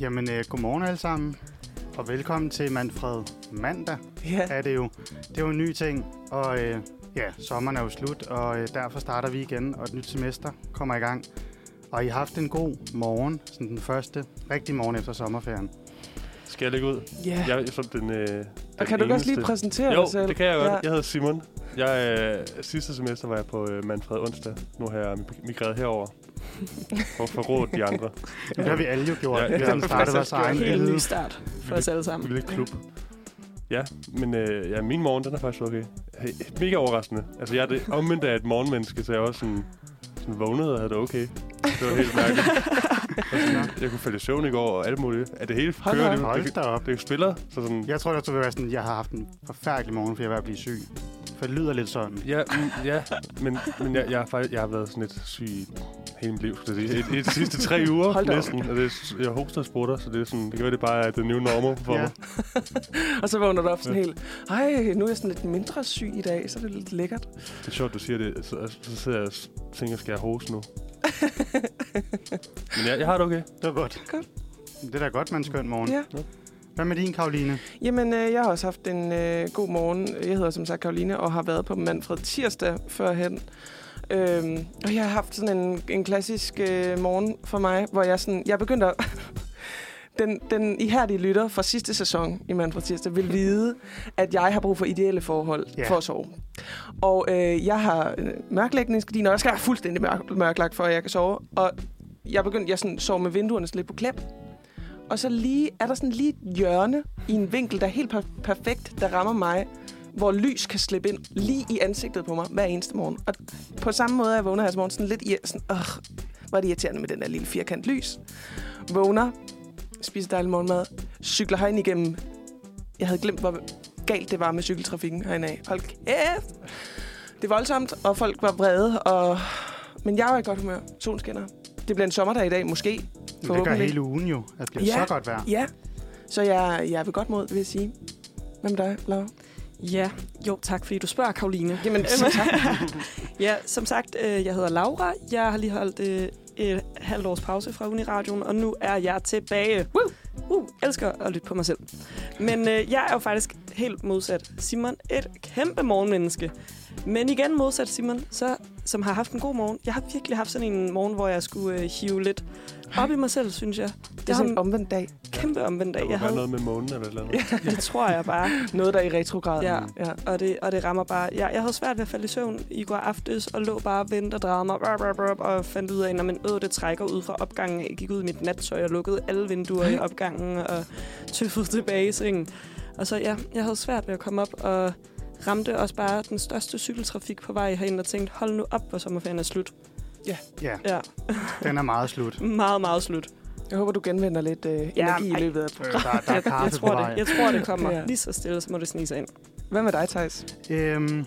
Jamen, øh, godmorgen alle sammen, og velkommen til Manfred Mandag, Ja. er det jo. Det er jo en ny ting, og øh, ja, sommeren er jo slut, og øh, derfor starter vi igen, og et nyt semester kommer i gang. Og I har haft en god morgen, sådan den første rigtige morgen efter sommerferien. Skal jeg lægge ud? ja. Jeg er som den, øh, den Og kan du ikke også lige eneste- præsentere Jo, dig selv? det kan jeg godt. Ja. Jeg hedder Simon. Jeg, øh, sidste semester var jeg på øh, Manfred onsdag. Nu har jeg migreret herover. For at forråde de andre. Det har vi alle jo gjort. Ja, vi det har startet vores egen Helt lille... ny start for os alle sammen. Lille klub. Ja, men øh, ja, min morgen, den er faktisk okay. Hey, mega overraskende. Altså, jeg er det omvendt af et morgenmenneske, så jeg også sådan, sådan vågnede og havde det okay. Det var helt mærkeligt. Sådan, jeg kunne falde i søvn i går og alt muligt. Er det hele Hold kører op. det? Hold Det, da op. det er spiller, så sådan... Jeg tror, at du vil være sådan, jeg har haft en forfærdelig morgen, for jeg er ved at blive syg. For det lyder lidt sådan. Ja, mm, ja men, men jeg, jeg, har faktisk, jeg har været sådan lidt syg hele mit liv, skulle jeg sige. I, i de sidste tre uger Hold op. næsten. Og det, er- jeg hoster og sprutter, så det, er sådan, det kan være, det bare er the new normal for Ja. mig. Og så vågner du op sådan Ja. helt, ej, nu er jeg sådan lidt mindre syg i dag, så er det lidt lækkert. Det er sjovt, du siger det. Så, så sidder jeg og tænker, skal jeg hoste nu? men jeg, jeg har det okay. Det var godt. Godt. Det er da godt, man skøn morgen. Ja. Hvad med din, Karoline? Jamen, øh, jeg har også haft en øh, god morgen. Jeg hedder som sagt Karoline, og har været på Manfred tirsdag førhen. Øhm, og jeg har haft sådan en, en klassisk øh, morgen for mig, hvor jeg sådan, jeg begyndte at... den, den ihærdige lytter fra sidste sæson i Manfred tirsdag vil vide, at jeg har brug for ideelle forhold Ja. for at sove. Og øh, jeg har øh, mørklægningsgardiner, og jeg skal være fuldstændig mørk, mørklagt, for at jeg kan sove. Og jeg begyndte, jeg sådan, sov med vinduerne lidt på klem. Og så lige, er der sådan lige et hjørne i en vinkel, der er helt per- perfekt, der rammer mig, hvor lys kan slippe ind lige i ansigtet på mig hver eneste morgen. Og på samme måde er jeg vågner her til morgen sådan lidt i, sådan, Åh, hvor er det irriterende med den der lille firkant lys. Vågner, spiser dejlig morgenmad, cykler herind igennem. Jeg havde glemt, hvor galt det var med cykeltrafikken herinde af. Hold kæft! Det er voldsomt, og folk var vrede, og... men jeg var i godt humør. Solen skinner. Det bliver en sommerdag i dag, måske. Det gør hele ugen jo. at Det bliver Ja. så godt vejr. Ja, så jeg, jeg er ved godt mod, vil jeg sige. Hvad med dig, Laura? Ja, jo tak fordi du spørger, Karoline. Jamen, øh, tak. Ja, som sagt, øh, jeg hedder Laura. Jeg har lige holdt øh, et halvt års pause fra Uniradioen, og nu er jeg tilbage. Woo! Uh, elsker at lytte på mig selv. Men øh, jeg er jo faktisk helt modsat Simon. Et kæmpe morgenmenneske. Men igen modsat Simon, så, som har haft en god morgen. Jeg har virkelig haft sådan en morgen, hvor jeg skulle øh, hive lidt op i mig selv, synes jeg. Det er sådan en omvendt dag. kæmpe omvendt Der dag. må Jeg være havde, noget med månen eller et eller andet. det tror jeg bare. Noget, der er i retrograd. Ja. ja. Og det, og det rammer bare... Jeg, jeg havde svært ved at falde i søvn i går aftes, og lå bare og ventede og drejede mig, brr, brr, brr, og fandt ud af, at man øh, det trækker ud fra opgangen. Jeg gik ud i mit nattøj og lukkede alle vinduer i opgangen, og tøffede tilbage i sengen. Og så ja, jeg havde svært ved at komme op, og ramte også bare den største cykeltrafik på vej herind, og tænkte, hold nu op, hvor sommerferien er slut. Ja, Ja, den er meget slut. meget, meget slut. Jeg håber, du genvinder lidt øh, Ja, energi i løbet af Øh, programmet. der, der er Jeg, tror det, jeg tror, det kommer Ja. lige så stille, så må det snige sig ind. Hvad med dig, Thijs? Øhm,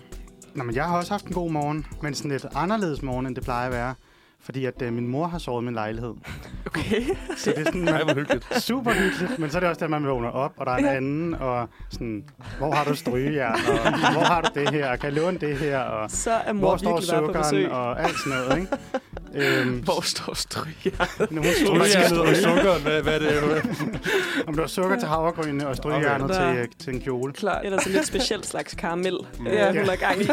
nå, men jeg har også haft en god morgen, men sådan lidt anderledes morgen, end det plejer at være. Fordi at øh, min mor har sovet i min lejlighed. Okay. Så det er sådan, Nej, hvor hyggeligt. super hyggeligt, men så er det også der, man vågner op, og der er en anden, og sådan, hvor har du strygejern, og hvor har du det her, kan jeg låne det her, og Så er mor hvor står sukkeren, og alt sådan noget, ikke? Øhm, Hvor står stryger? nu, hun Strygejernet og sukkeren, hvad, hvad er det? om du har sukker til havregrynene og strygejernet Okay. til, øh, til en kjole. Klart. Eller sådan lidt specielt slags karamel, Ja. ja. hun er gang i.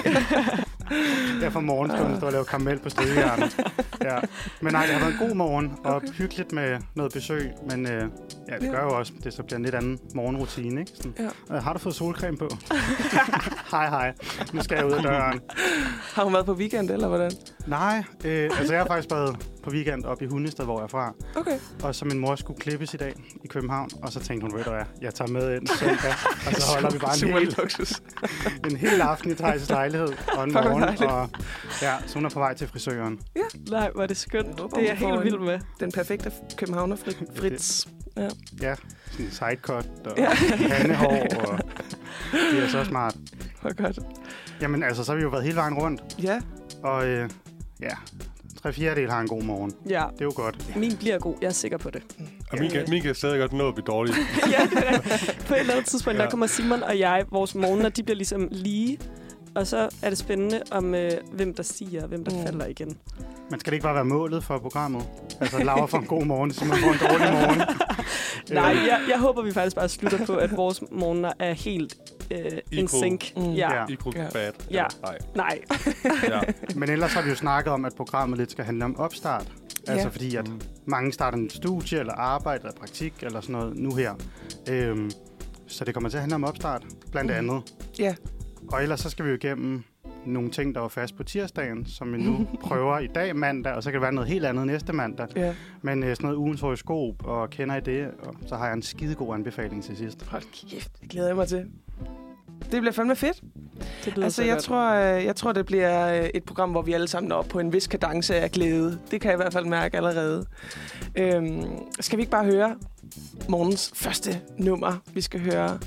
Der for morgen skal hun stå og lave karamel på strygejernet. Ja. Men nej, det har været en god morgen, og Okay. hyggeligt med noget besøg, men øh, ja, det gør jo også, det så bliver en lidt anden morgenrutine, ikke? Sådan, Ja. øh, har du fået solcreme på? hej, hej. Nu skal jeg ud af døren. Har hun været på weekend, eller hvordan? Nej, øh, altså jeg har faktisk været på weekend op i Hundested, hvor jeg er fra. Okay. Og så min mor skulle klippes i dag i København, og så tænkte hun, ved du hvad, jeg tager med ind søndag, og så holder vi bare en Super hel, luksus. en hel aften i Thijs lejlighed og en morgen. dejligt. Og, ja, så hun er på vej til frisøren. Nej, hvor er det skønt. Jeg håber, Det er jeg helt vild med. Den perfekte københavner frit. Frits. Ja, sådan en sidecut og Ja. pandehår, og det er så smart. Hvor godt. Jamen altså, så har vi jo været hele vejen rundt, Ja. og øh, ja, tre fjerdedel har en god morgen. Ja, Det er jo godt. min bliver god. Jeg er sikker på det. Og min kan, min kan stadig godt nå at blive dårlig. ja, det er- på et eller andet tidspunkt, Ja. der kommer Simon og jeg, vores morgener, de bliver ligesom lige. Og så er det spændende om, øh, hvem der stiger og hvem der Mm. mm. falder igen. Men skal det ikke bare være målet for programmet? Altså, Laura får en god morgen, Simon får en dårlig morgen. Nej, Øh, jeg, jeg håber, vi faktisk bare slutter på, at vores morgener er helt øh, in Equal. sync. Mm. Ja. Ja. Equal Ja. bad. Ja. Nej. Nej. Ja. Men ellers har vi jo snakket om, at programmet lidt skal handle om opstart. Ja. Altså fordi, at Mm. mange starter en studie, eller arbejde, eller praktik, eller sådan noget nu her. Øhm, så det kommer til at handle om opstart, blandt Mhm. andet. Ja. Og ellers så skal vi jo igennem nogle ting, der var fast på tirsdagen, som vi nu prøver i dag mandag, og så kan det være noget helt andet næste mandag. Ja. Men øh, sådan noget ugens horoskop, og kender I det, og så har jeg en skidegod anbefaling til sidst. Hold kæft, det glæder jeg mig til. Det bliver fandme fedt. Det Altså, så jeg godt. tror, øh, jeg tror, det bliver øh, et program, hvor vi alle sammen når op på en vis kadence af glæde. Det kan jeg i hvert fald mærke allerede. Øhm, skal vi ikke bare høre morgens første nummer, vi skal høre?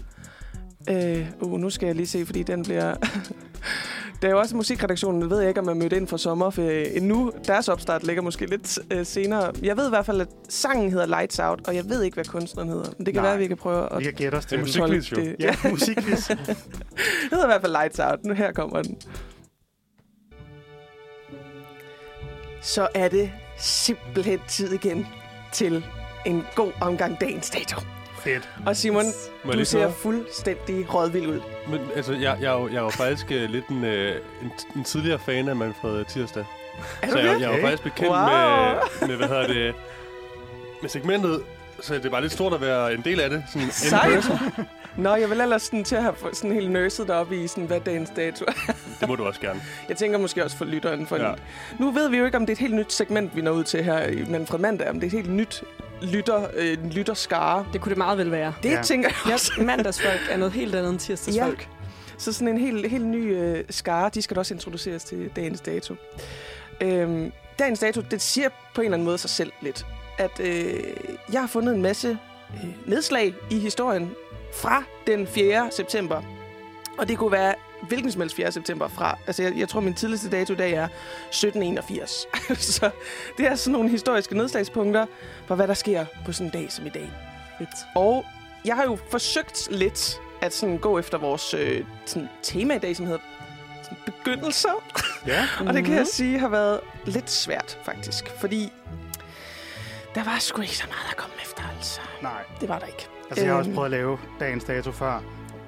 Øh, uh, nu skal jeg lige se, fordi den bliver... Der er jo også musikredaktionen, jeg ved ikke, om man mødte ind for sommerferie endnu. Deres opstart ligger måske lidt øh, senere. Jeg ved i hvert fald, at sangen hedder Lights Out, og jeg ved ikke, hvad kunstneren hedder. Men det kan Nej. være, at vi kan prøve at Vi kan gætte os Det er til. musikquiz, jo. Ja, musikquiz. Det hedder i hvert fald Lights Out. Nu her kommer den. Så er det simpelthen tid igen til en god omgang dagens dato. Fedt. Og Simon, Må jeg du ser fuldstændig rådvild ud. Men, altså, jeg, jeg, er jo- jeg er jo faktisk uh, lidt en, uh, en, en tidligere fan af Manfred Tirsdag. Er Så jeg, jeg er jo Okay. faktisk bekendt Wow. med, med, hvad hedder det, med segmentet. Så det er bare lidt stort at være en del af det. Sådan Sejt. person. Nå, jeg vil ellers sådan til at have sådan helt nørset deroppe i sådan, hvad dagens dato er. Det må du også gerne. Jeg tænker måske også for lytteren. For Ja. ja. Nu ved vi jo ikke, om det er et helt nyt segment, vi når ud til her i Manfred Mandag. Om det er et helt nyt lytter, øh, lytterskare. Det kunne det meget vel være. Det Ja. ja. tænker jeg også. Ja, mandagsfolk er noget helt andet end tirsdagsfolk. Så sådan en helt, helt ny øh, skare, de skal da også introduceres til dagens dato. Øhm, dagens dato, det siger på en eller anden måde sig selv lidt, at øh, jeg har fundet en masse øh, nedslag i historien fra den 4. september. Og det kunne være hvilken som helst 4. september fra. Altså, jeg, jeg tror, min tidligste dato i dag er 1781. så det er sådan nogle historiske nedslagspunkter for, hvad der sker på sådan en dag som i dag. Fedt. Og jeg har jo forsøgt lidt at sådan gå efter vores øh, sådan tema i dag, som hedder sådan begyndelser. Ja. Og det kan jeg sige har været lidt svært, faktisk. Fordi der var sgu ikke så meget at komme efter, altså. Nej. Det var der ikke. Altså, jeg har også Øhm. prøvet at lave dagens dato før.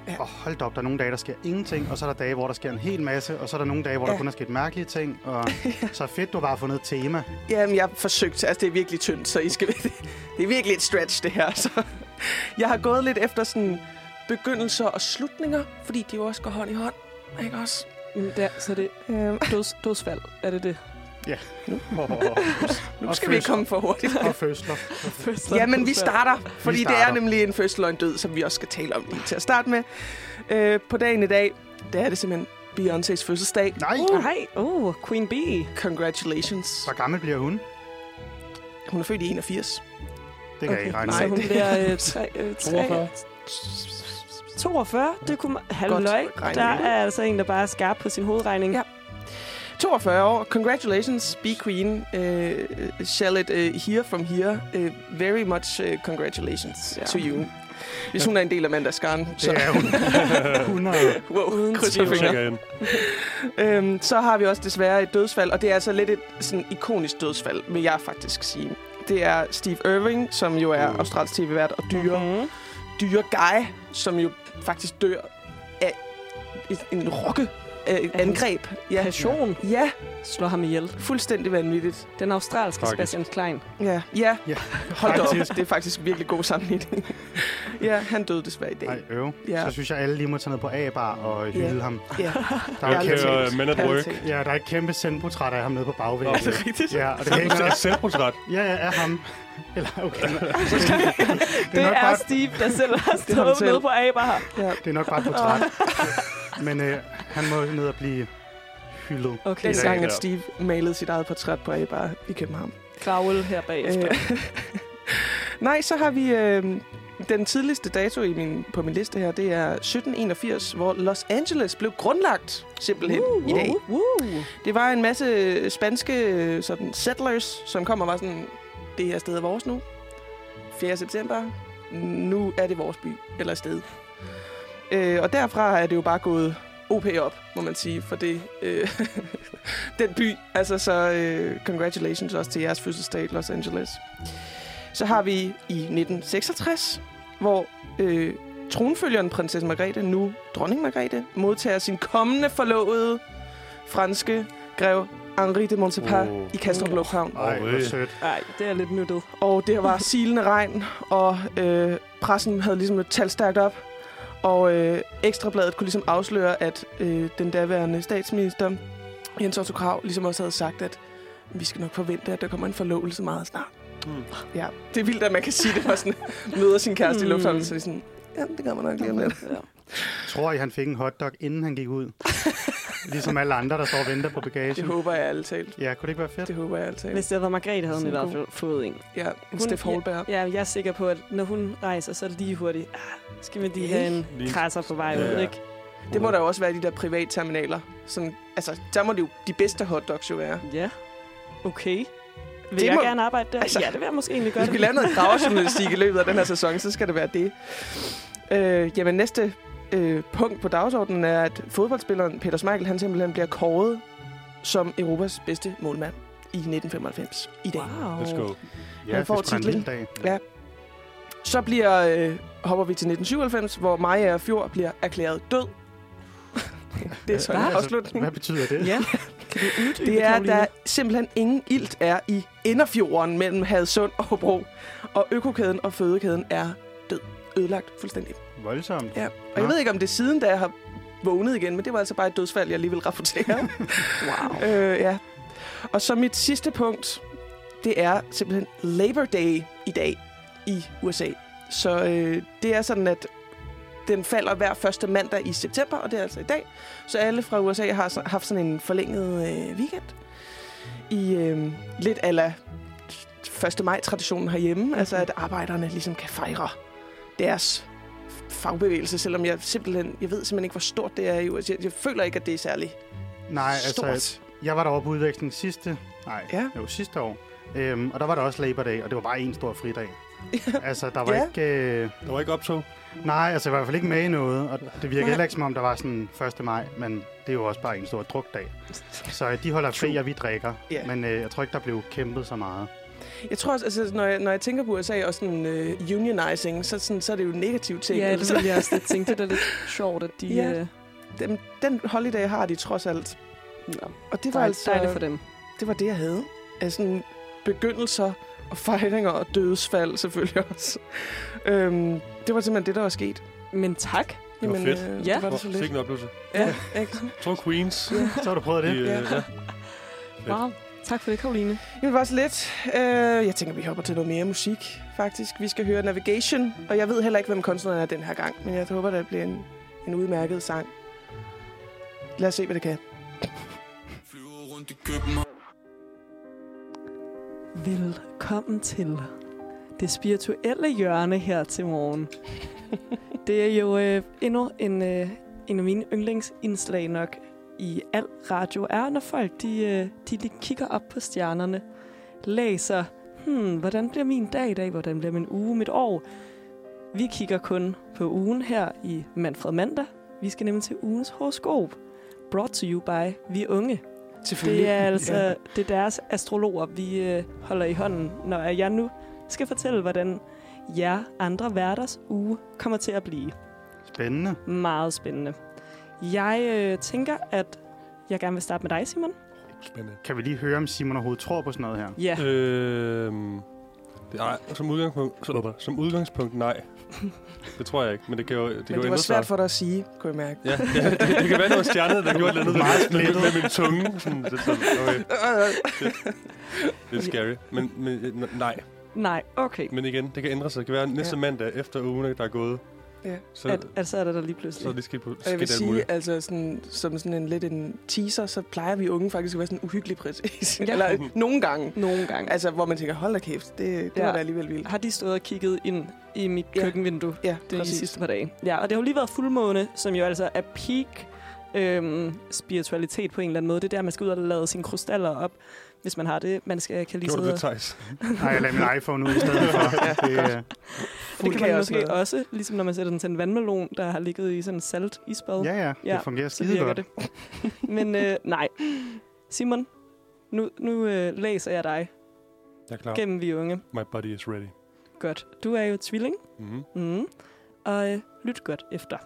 Ja. Og hold op, der er nogle dage, der sker ingenting, og så er der dage, hvor der sker en hel masse, og så er der nogle dage, hvor ja. Der kun er sket mærkelige ting, og så fedt, du har bare fundet et tema. Jamen, jeg har forsøgt. Altså, det er virkelig tyndt, så I skal... det er virkelig et stretch, det her. Så jeg har gået lidt efter sådan begyndelser og slutninger, fordi de jo også går hånd i hånd. Ikke også? Jamen, der, så er det Øhm, døds, dødsfald. Er det det? Nu Og skal vi ikke komme for hurtigt. Og fødsler. Fødsler, Ja, men vi starter, fordi det er starter. nemlig en fødsel og en død, som vi også skal tale om lige til at starte med. Øh, på dagen i dag, der er det simpelthen Beyoncés fødselsdag. Nej, Uh, hej. Uh, Queen Bee. Congratulations. hvor gammel bliver hun? Hun er født i 81. Det kan jeg ikke regne Nej, hun det- bliver øh, tre, øh, tre, 42. 42? Det kunne man... Halløj. Der er altså en, der bare er skarp på sin hovedregning. Ja. 42 år. Congratulations, be queen. Uh, shall it uh, hear from here? Uh, very much uh, congratulations Ja. ja. to you. Hvis hun er en del af mandagsgaren. Så, er hun. 100. wow, krydser tvivl. fingre. Øhm, så har vi også desværre et dødsfald, og det er altså lidt et sådan ikonisk dødsfald, vil jeg faktisk sige. Det er Steve Irving, som jo er Mm. australsk tv-vært, og dyre, Mhm. dyre Guy, som jo faktisk dør af en rokke øh, angreb. Ja. Passion ja, slår ham ihjel. fuldstændig vanvittigt. Den australske Faktisk. Sebastian Klein. Ja, ja. Ja, hold da op. Det er faktisk virkelig god sammenligning. ja, han døde desværre i dag. Nej, øv. Ja. Så synes jeg, alle lige må tage ned på A-bar og hylde Ja. ham. Ja, Der er, Ærligt kæmpe. Men at Work. ja, der er et kæmpe selvportræt af ham nede på bagvæggen. Er det rigtigt? Ja, og det Det hænger er et også. selvportræt. Ja, ja, af ham. Eller, okay. Det nok er bare- Steve, der selv har ham stået med på Aber. Ja. Det er nok bare et portræt. Men øh, han må ned og blive hyldet. Okay, Den gang, at Steve malede sit eget portræt på A-bar i København. Gravl her bagefter. Øh, Nej, så har vi øh, den tidligste dato i min, på min liste her. Det er 1781, hvor Los Angeles blev grundlagt simpelthen uh, i dag. Uh, uh. Det var en masse spanske sådan, settlers, som kom og var sådan, det her sted er vores nu. 4. september. Nu er det vores by, eller sted. Øh, og derfra er det jo bare gået OP op, må man sige, for det, øh, den by. Altså, så øh, congratulations også til jeres fødselsdag, Los Angeles. Så har vi i 1966, hvor øh, tronfølgeren prinsesse Margrethe, nu dronning Margrethe, modtager sin kommende forlovede franske grev Henri de Montespan Åh. oh. i Kastrup Åh. Lufthavn. Ej, hvor sødt. Nej, det er lidt nuttet. Og det var silende regn, og øh, pressen havde ligesom et tal stærkt op. Og øh, Ekstrabladet kunne ligesom afsløre, at øh, den daværende statsminister, Jens Otto Krav, ligesom også havde sagt, at vi skal nok forvente, at der kommer en forlovelse meget snart. Mm. Ja, det er vildt, at man kan sige det, når sådan møder sin kæreste mm. i Mm. lufthavnen, så er det sådan, ja, det kommer nok lige om lidt. Ja. Tror I, han fik en hotdog, inden han gik ud? ligesom alle andre, der står og venter på Det bagagen. håber jeg alle talt. Ja, kunne det ikke være fedt? Det håber jeg alle talt. Hvis det været Margrethe, havde hun i hvert fald fået en. Ja, en Hun- Steff Holberg. Ja, jeg er sikker på, at når hun rejser, så er det lige hurtigt. Ah, skal vi lige have en krasser på vej Ja. ud, ikke? Det må der jo også være de der privatterminaler. Sådan, altså, der må det jo de bedste hotdogs jo være. Ja. Okay. Vil Det jeg må- gerne arbejde der? Altså, ja, det vil jeg måske egentlig gøre. Hvis vi det. laver noget gravejournalistik i løbet af den her sæson, så skal det være det. Øh, jamen, næste øh, punkt på dagsordenen er, at fodboldspilleren Peter Schmeichel, han simpelthen bliver kåret som Europas bedste målmand i 1995 i dag. Wow. Let's go. Ja, Han får titlen. dag. Så bliver, øh, hopper vi til 1997, hvor Maja Fjord bliver erklæret død. det er så en Hvad? afslutning. Hvad betyder det? Ja. Kan du uddybe, Det er, at der simpelthen ingen ilt er i Inderfjorden mellem Hadsund og Hobro. Og økokæden og fødekæden er død. Ødelagt fuldstændig. Voldsomt. Ja. Og Nå. jeg ved ikke, om det er siden, da jeg har vågnet igen, men det var altså bare et dødsfald, jeg lige vil rapportere. Wow. øh, ja. Og så mit sidste punkt, det er simpelthen Labor Day i dag i USA. Så øh, det er sådan, at den falder hver første mandag i september, og det er altså i dag. Så alle fra USA har så- haft sådan en forlænget øh, weekend. I øh, lidt ala 1. maj-traditionen herhjemme. Altså, at arbejderne ligesom kan fejre deres fagbevægelse, selvom jeg simpelthen, jeg ved simpelthen ikke, hvor stort det er i USA. Jeg, jeg føler ikke, at det er særlig Nej, stort. altså, jeg var deroppe på udveksling sidste, nej, Ja. jo, sidste år. Øhm, og der var der også Labor Day, og det var bare en stor fridag. altså, der var Ja. ikke... Øh, Der var ikke optog. nej, altså, jeg var i hvert fald ikke med i noget, og det virker Nej. heller ikke, som om der var sådan 1. maj, men det er jo også bare en stor drukdag. Så øh, de holder fri, og vi drikker. Ja. Men øh, jeg tror ikke, der blev kæmpet så meget. Jeg tror også, altså, når, jeg, når jeg tænker på USA og sådan uh, unionizing, så, sådan, så er det jo en negativ ting. Ja, altså. det vil jeg også lidt tænke. Det er da lidt sjovt, at de... Ja. øh, den, den holiday har de trods alt. Nå, Og det var, dejligt, altså, dejligt for dem. det var det, jeg havde. Altså sådan begyndelser og fejringer og dødsfald selvfølgelig også. Øhm, det var simpelthen det, der var sket. Men tak. Det var fedt. Øh, Ja. det var det så lidt. Sikke en oplevelse. Ja, ikke? Jeg tror Queens. Så har du prøvet det? De, øh, Ja. ja. Wow. Tak for det, Karoline. Jamen, bare så lidt. Øh, jeg tænker, vi hopper til noget mere musik, faktisk. Vi skal høre Navigation, og jeg ved heller ikke, hvem kunstneren er den her gang, men jeg håber, det bliver en, en udmærket sang. Lad os se, hvad det kan. Flyver rundt i København Velkommen til det spirituelle hjørne her til morgen. det er jo øh, endnu en, øh, en af mine yndlingsindslag nok i al radio er, når folk de, øh, de lige kigger op på stjernerne, læser, hmm, hvordan bliver min dag i dag, hvordan bliver min uge, mit år. Vi kigger kun på ugen her i Manfred Mandag. Vi skal nemlig til ugens horoskop. Brought to you by Vi Unge. Det er altså Ja. det er deres astrologer, vi øh, holder i hånden, når jeg nu skal fortælle, hvordan jer andre værters uge kommer til at blive. Spændende. Meget spændende. Jeg øh, tænker, at jeg gerne vil starte med dig, Simon. Spændende. Kan vi lige høre, om Simon overhovedet tror på sådan noget her? Ja, det, nej, som udgangspunkt, så, som udgangspunkt nej. Det tror jeg ikke, men det kan jo, det kan Men jo det var ændre svært sig. for dig at sige, kunne jeg mærke. Ja, ja det, det, kan være noget stjerne, der gjorde et eller andet Meget splittet. med, min tunge. Sådan, det, sådan, okay, det er scary. Men, men øh, nej, nej, okay. men igen, det kan ændre sig. Det kan være næste Ja. mandag efter ugen, der er gået. Ja. Så, At, at så er der der lige så er pludselig. det skidt på Og jeg skidt vil sige, muligt. altså sådan, som sådan en lidt en teaser, så plejer vi unge faktisk at være sådan uhyggelig præcis. Ja. Eller nogle gange. Nogle gange. Altså, hvor man tænker, hold da kæft, det, det Ja. var da alligevel vildt. Har de stået og kigget ind i mit Ja. køkkenvindue Ja, de præcis. sidste par dage? Ja, og det har jo lige været fuldmåne, som jo altså er peak øhm, spiritualitet på en eller anden måde. Det er der, man skal ud og lade sine krystaller op, hvis man har det. Man skal kan lige Gjorde du sidde det, Thijs? Nej, jeg lader min iPhone ud i stedet for. Det, øh, og- det kan man måske noget. også, ligesom når man sætter den til en vandmelon, der har ligget i sådan en salt isbad. ja, ja, Ja, det fungerer skide godt. det. Men øh, nej. Simon, nu, nu øh, læser jeg dig Jeg er klar. gennem vi unge. My body is ready. Godt. Du er jo tvilling. Mm-hmm. Mm. Og øh, lyt godt efter.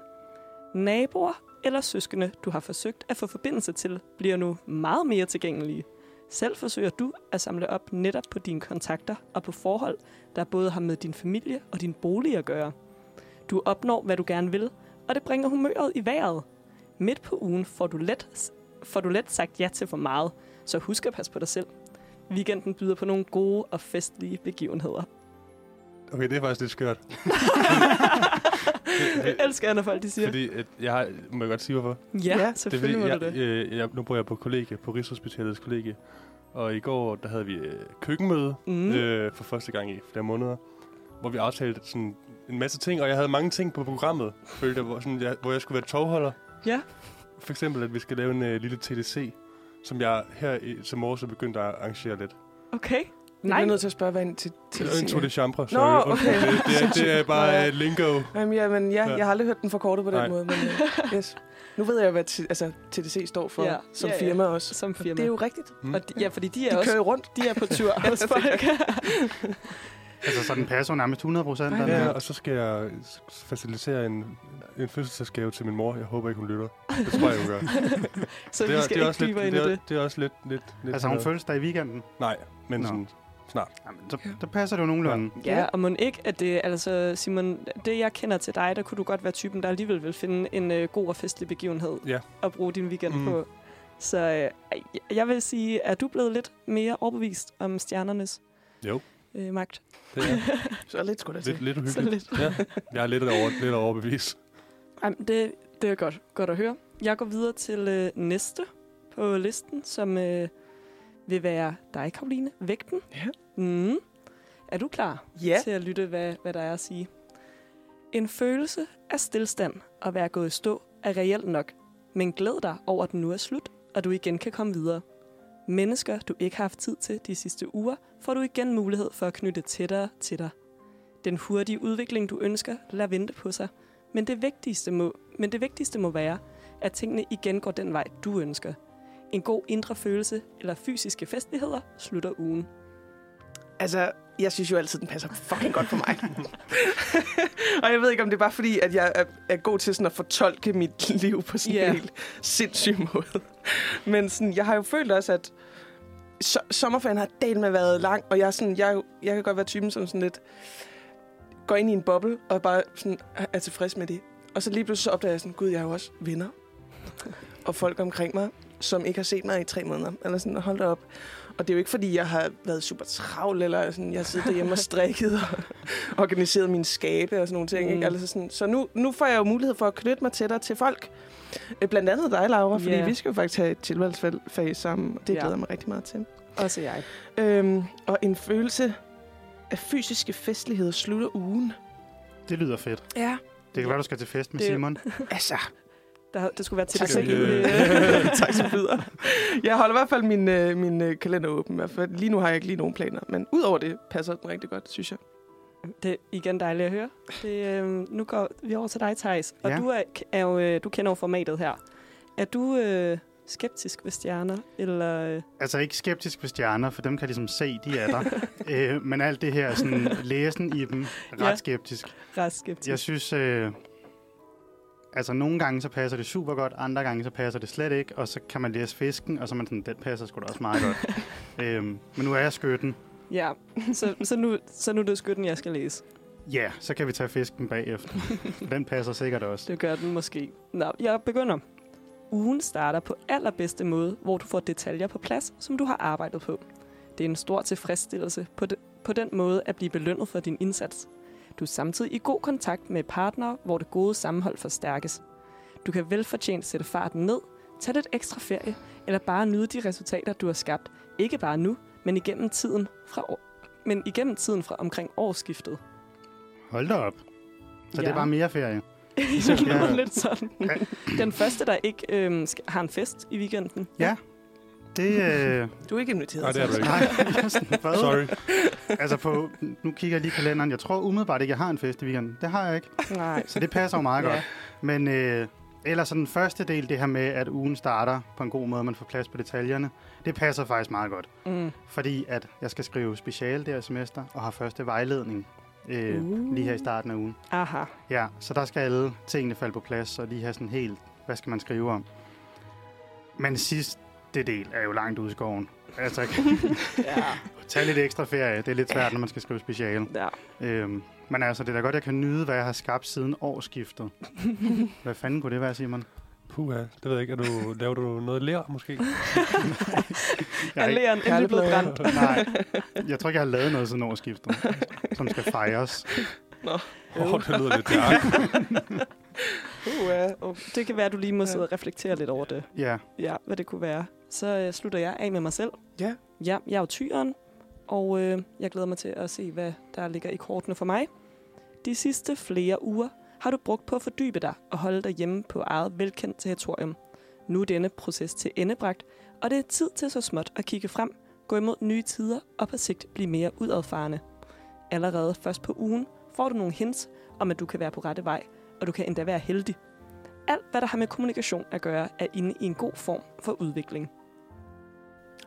Naboer eller søskende, du har forsøgt at få forbindelse til, bliver nu meget mere tilgængelige. Selv forsøger du at samle op netop på dine kontakter og på forhold, der både har med din familie og din bolig at gøre. Du opnår, hvad du gerne vil, og det bringer humøret i vejret. Midt på ugen får du let, får du let sagt ja til for meget, så husk at passe på dig selv. Weekenden byder på nogle gode og festlige begivenheder. Okay, det er faktisk lidt skørt. Jeg elsker, når folk de siger. Fordi at jeg har, må jeg godt sige, hvorfor? Ja, Ja, ja Det er selvfølgelig fordi, må jeg, du det. øh, jeg, nu bor jeg på kollegie, på Rigshospitalets kollegie. Og i går, der havde vi øh, køkkenmøde Mm. mm. øh, for første gang i flere måneder. Hvor vi aftalte sådan en masse ting, og jeg havde mange ting på programmet, følte jeg, hvor, sådan, jeg, hvor jeg skulle være tovholder. Ja. For eksempel, at vi skal lave en øh, lille TDC, som jeg her i, som morges er begyndt at arrangere lidt. Okay. Jeg Nej. bliver nødt til at spørge, hvad en til, til En Tour de Chambre, Nå, sorry. Undskyld, okay. det, det, er, det er bare uh, lingo. Jamen, ja, men ja, Ja. jeg har aldrig hørt den forkortet på den Nej. måde. Men, uh, yes. Nu ved jeg, hvad t- altså, TDC står for Ja. ja. som Ja, ja. firma også. Som firma. Det er jo rigtigt. Mm. Og de, ja, fordi de er De også kører rundt. de er på tur Ja, hos det er folk. Altså, så den passer jo nærmest 100 procent. Ja, og så skal jeg facilitere en, en fødselsdagsgave til min mor. Jeg håber ikke, hun lytter. Det tror jeg, hun gør. så vi er- skal er ikke også lidt, dybere ind i det. Er, det. det er også lidt... lidt, lidt Altså, hun fødselsdag i weekenden. Nej, men Nå. sådan snart. Jamen, så, så passer det jo nogenlunde. Ja, og må ikke, at det, altså Simon, det jeg kender til dig, der kunne du godt være typen, der alligevel vil finde en øh, god og festlig begivenhed Ja. at bruge din weekend Mm. på. Så øh, jeg vil sige, er du blevet lidt mere overbevist om stjernernes Jo. øh, magt? Det er Så lidt skulle der lidt, til. lidt Så uhyggeligt. lidt. Ja, jeg er lidt over, lidt overbevist. Jamen, det, det er godt, godt at høre. Jeg går videre til øh, næste på listen, som øh, vil være dig, Karoline. Vægten. Ja. Mm. Er du klar Ja. til at lytte, hvad, hvad der er at sige? En følelse af stillstand og være gået i stå er reelt nok, men glæd dig over, at den nu er slut, og du igen kan komme videre. Mennesker, du ikke har haft tid til de sidste uger, får du igen mulighed for at knytte tættere til dig. Den hurtige udvikling, du ønsker, lader vente på sig, men det vigtigste må, men det vigtigste må være, at tingene igen går den vej, du ønsker. En god indre følelse eller fysiske festligheder slutter ugen. Altså, jeg synes jo altid, den passer fucking godt på mig. og jeg ved ikke, om det er bare fordi, at jeg er, er god til sådan at fortolke mit liv på sådan Ja. en helt sindssyg måde. Men sådan, jeg har jo følt også, at so- sommerferien har delt med været lang, og jeg, er sådan, jeg, jeg kan godt være typen, som sådan lidt går ind i en boble og bare sådan er- er tilfreds med det. Og så lige pludselig så opdager jeg sådan, gud, jeg har jo også venner og folk omkring mig, som ikke har set mig i tre måneder. Eller sådan, hold da op. Og det er jo ikke, fordi jeg har været super travl, eller sådan, jeg har siddet derhjemme og strikket og organiseret mine skabe og sådan nogle ting. Mm. Ikke? Altså sådan, så nu, nu får jeg jo mulighed for at knytte mig tættere til folk. Øh, Blandt andet dig, Laura, fordi Ja. vi skal jo faktisk have et tilvalgsfag sammen. og Det Ja. glæder jeg mig rigtig meget til. Også jeg. Øhm, og en følelse af fysiske festligheder slutter ugen. Det lyder fedt. Ja. Det kan være, du skal til fest med Det- Simon. Altså, Der, det skulle være til Tak have. tak du videre. Jeg holder i hvert fald min, øh, min øh, kalender åben. i hvert fald. Lige nu har jeg ikke lige nogen planer. Men udover det passer den rigtig godt, synes jeg. Det er igen dejligt at høre. Det, øh, nu går vi over til dig, Thijs. Og Ja. du, er, er jo, øh, du kender jo formatet her. Er du øh, skeptisk ved stjerner? Eller, øh, Altså ikke skeptisk ved stjerner, for dem kan jeg ligesom se, de er der. øh, men alt det her, sådan læsen i dem, ret Ja. skeptisk. ret skeptisk? Jeg synes, øh, altså nogle gange så passer det super godt, andre gange så passer det slet ikke, og så kan man læse fisken, og så er man sådan, den passer sgu da også meget godt. øhm, men nu er jeg skytten. Ja, så, så, nu, så nu er det skytten, jeg skal læse. Ja, så kan vi tage fisken bagefter. den passer sikkert også. Det gør den måske. Nå, jeg begynder. Ugen starter på allerbedste måde, hvor du får detaljer på plads, som du har arbejdet på. Det er en stor tilfredsstillelse på, de, på den måde at blive belønnet for din indsats. Du er samtidig i god kontakt med partnere, hvor det gode sammenhold forstærkes. Du kan velfortjent sætte farten ned, tage lidt ekstra ferie, eller bare nyde de resultater, du har skabt. Ikke bare nu, men igennem tiden fra, år, men igennem tiden fra omkring årsskiftet. Hold da op. Så ja. det er bare mere ferie. Jeg lyder Ja. lidt sådan. Den første, der ikke øhm, skal, har en fest i weekenden. Ja, det... Øh, Du er ikke inviteret. Nej, det er du ikke. nej, jeg er sådan, hvad? Sorry. Altså på, nu kigger jeg lige kalenderen. Jeg tror umiddelbart ikke, jeg har en fest i weekenden. Det har jeg ikke. Nej. Så det passer jo meget Ja. godt. Men øh, ellers så den første del, det her med, at ugen starter på en god måde, man får plads på detaljerne, det passer faktisk meget godt. Mm. Fordi at jeg skal skrive special det her semester, og har første vejledning øh, uh. lige her i starten af ugen. Aha. Ja, så der skal alle tingene falde på plads, og lige have sådan helt, hvad skal man skrive om. Men sidste del er jo langt ude i skoven. Altså, Ja. tage lidt ekstra ferie. Det er lidt svært, når man skal skrive special. ja. Øhm, men altså, det er da godt, jeg kan nyde, hvad jeg har skabt siden årsskiftet. hvad fanden kunne det være, Simon? Puha, det ved jeg ikke. Er du, laver du noget lær, måske? Jeg Er læren endelig blevet brændt? nej, jeg tror ikke, jeg har lavet noget siden årsskiftet, som skal fejres. Åh, oh, det lyder lidt dark. Uh, ja. oh, det kan være, at du lige må sidde og reflektere lidt over det. Ja, Ja, hvad det kunne være. Så øh, slutter jeg af med mig selv. Ja. Ja, jeg er jo tyren, og øh, jeg glæder mig til at se, hvad der ligger i kortene for mig. De sidste flere uger har du brugt på at fordybe dig og holde dig hjemme på eget velkendt territorium. Nu er denne proces til endebragt, og det er tid til så småt at kigge frem, gå imod nye tider og på sigt blive mere udadfarende. Allerede først på ugen får du nogle hints om, at du kan være på rette vej, og du kan endda være heldig. Alt, hvad der har med kommunikation at gøre, er inde i en god form for udvikling.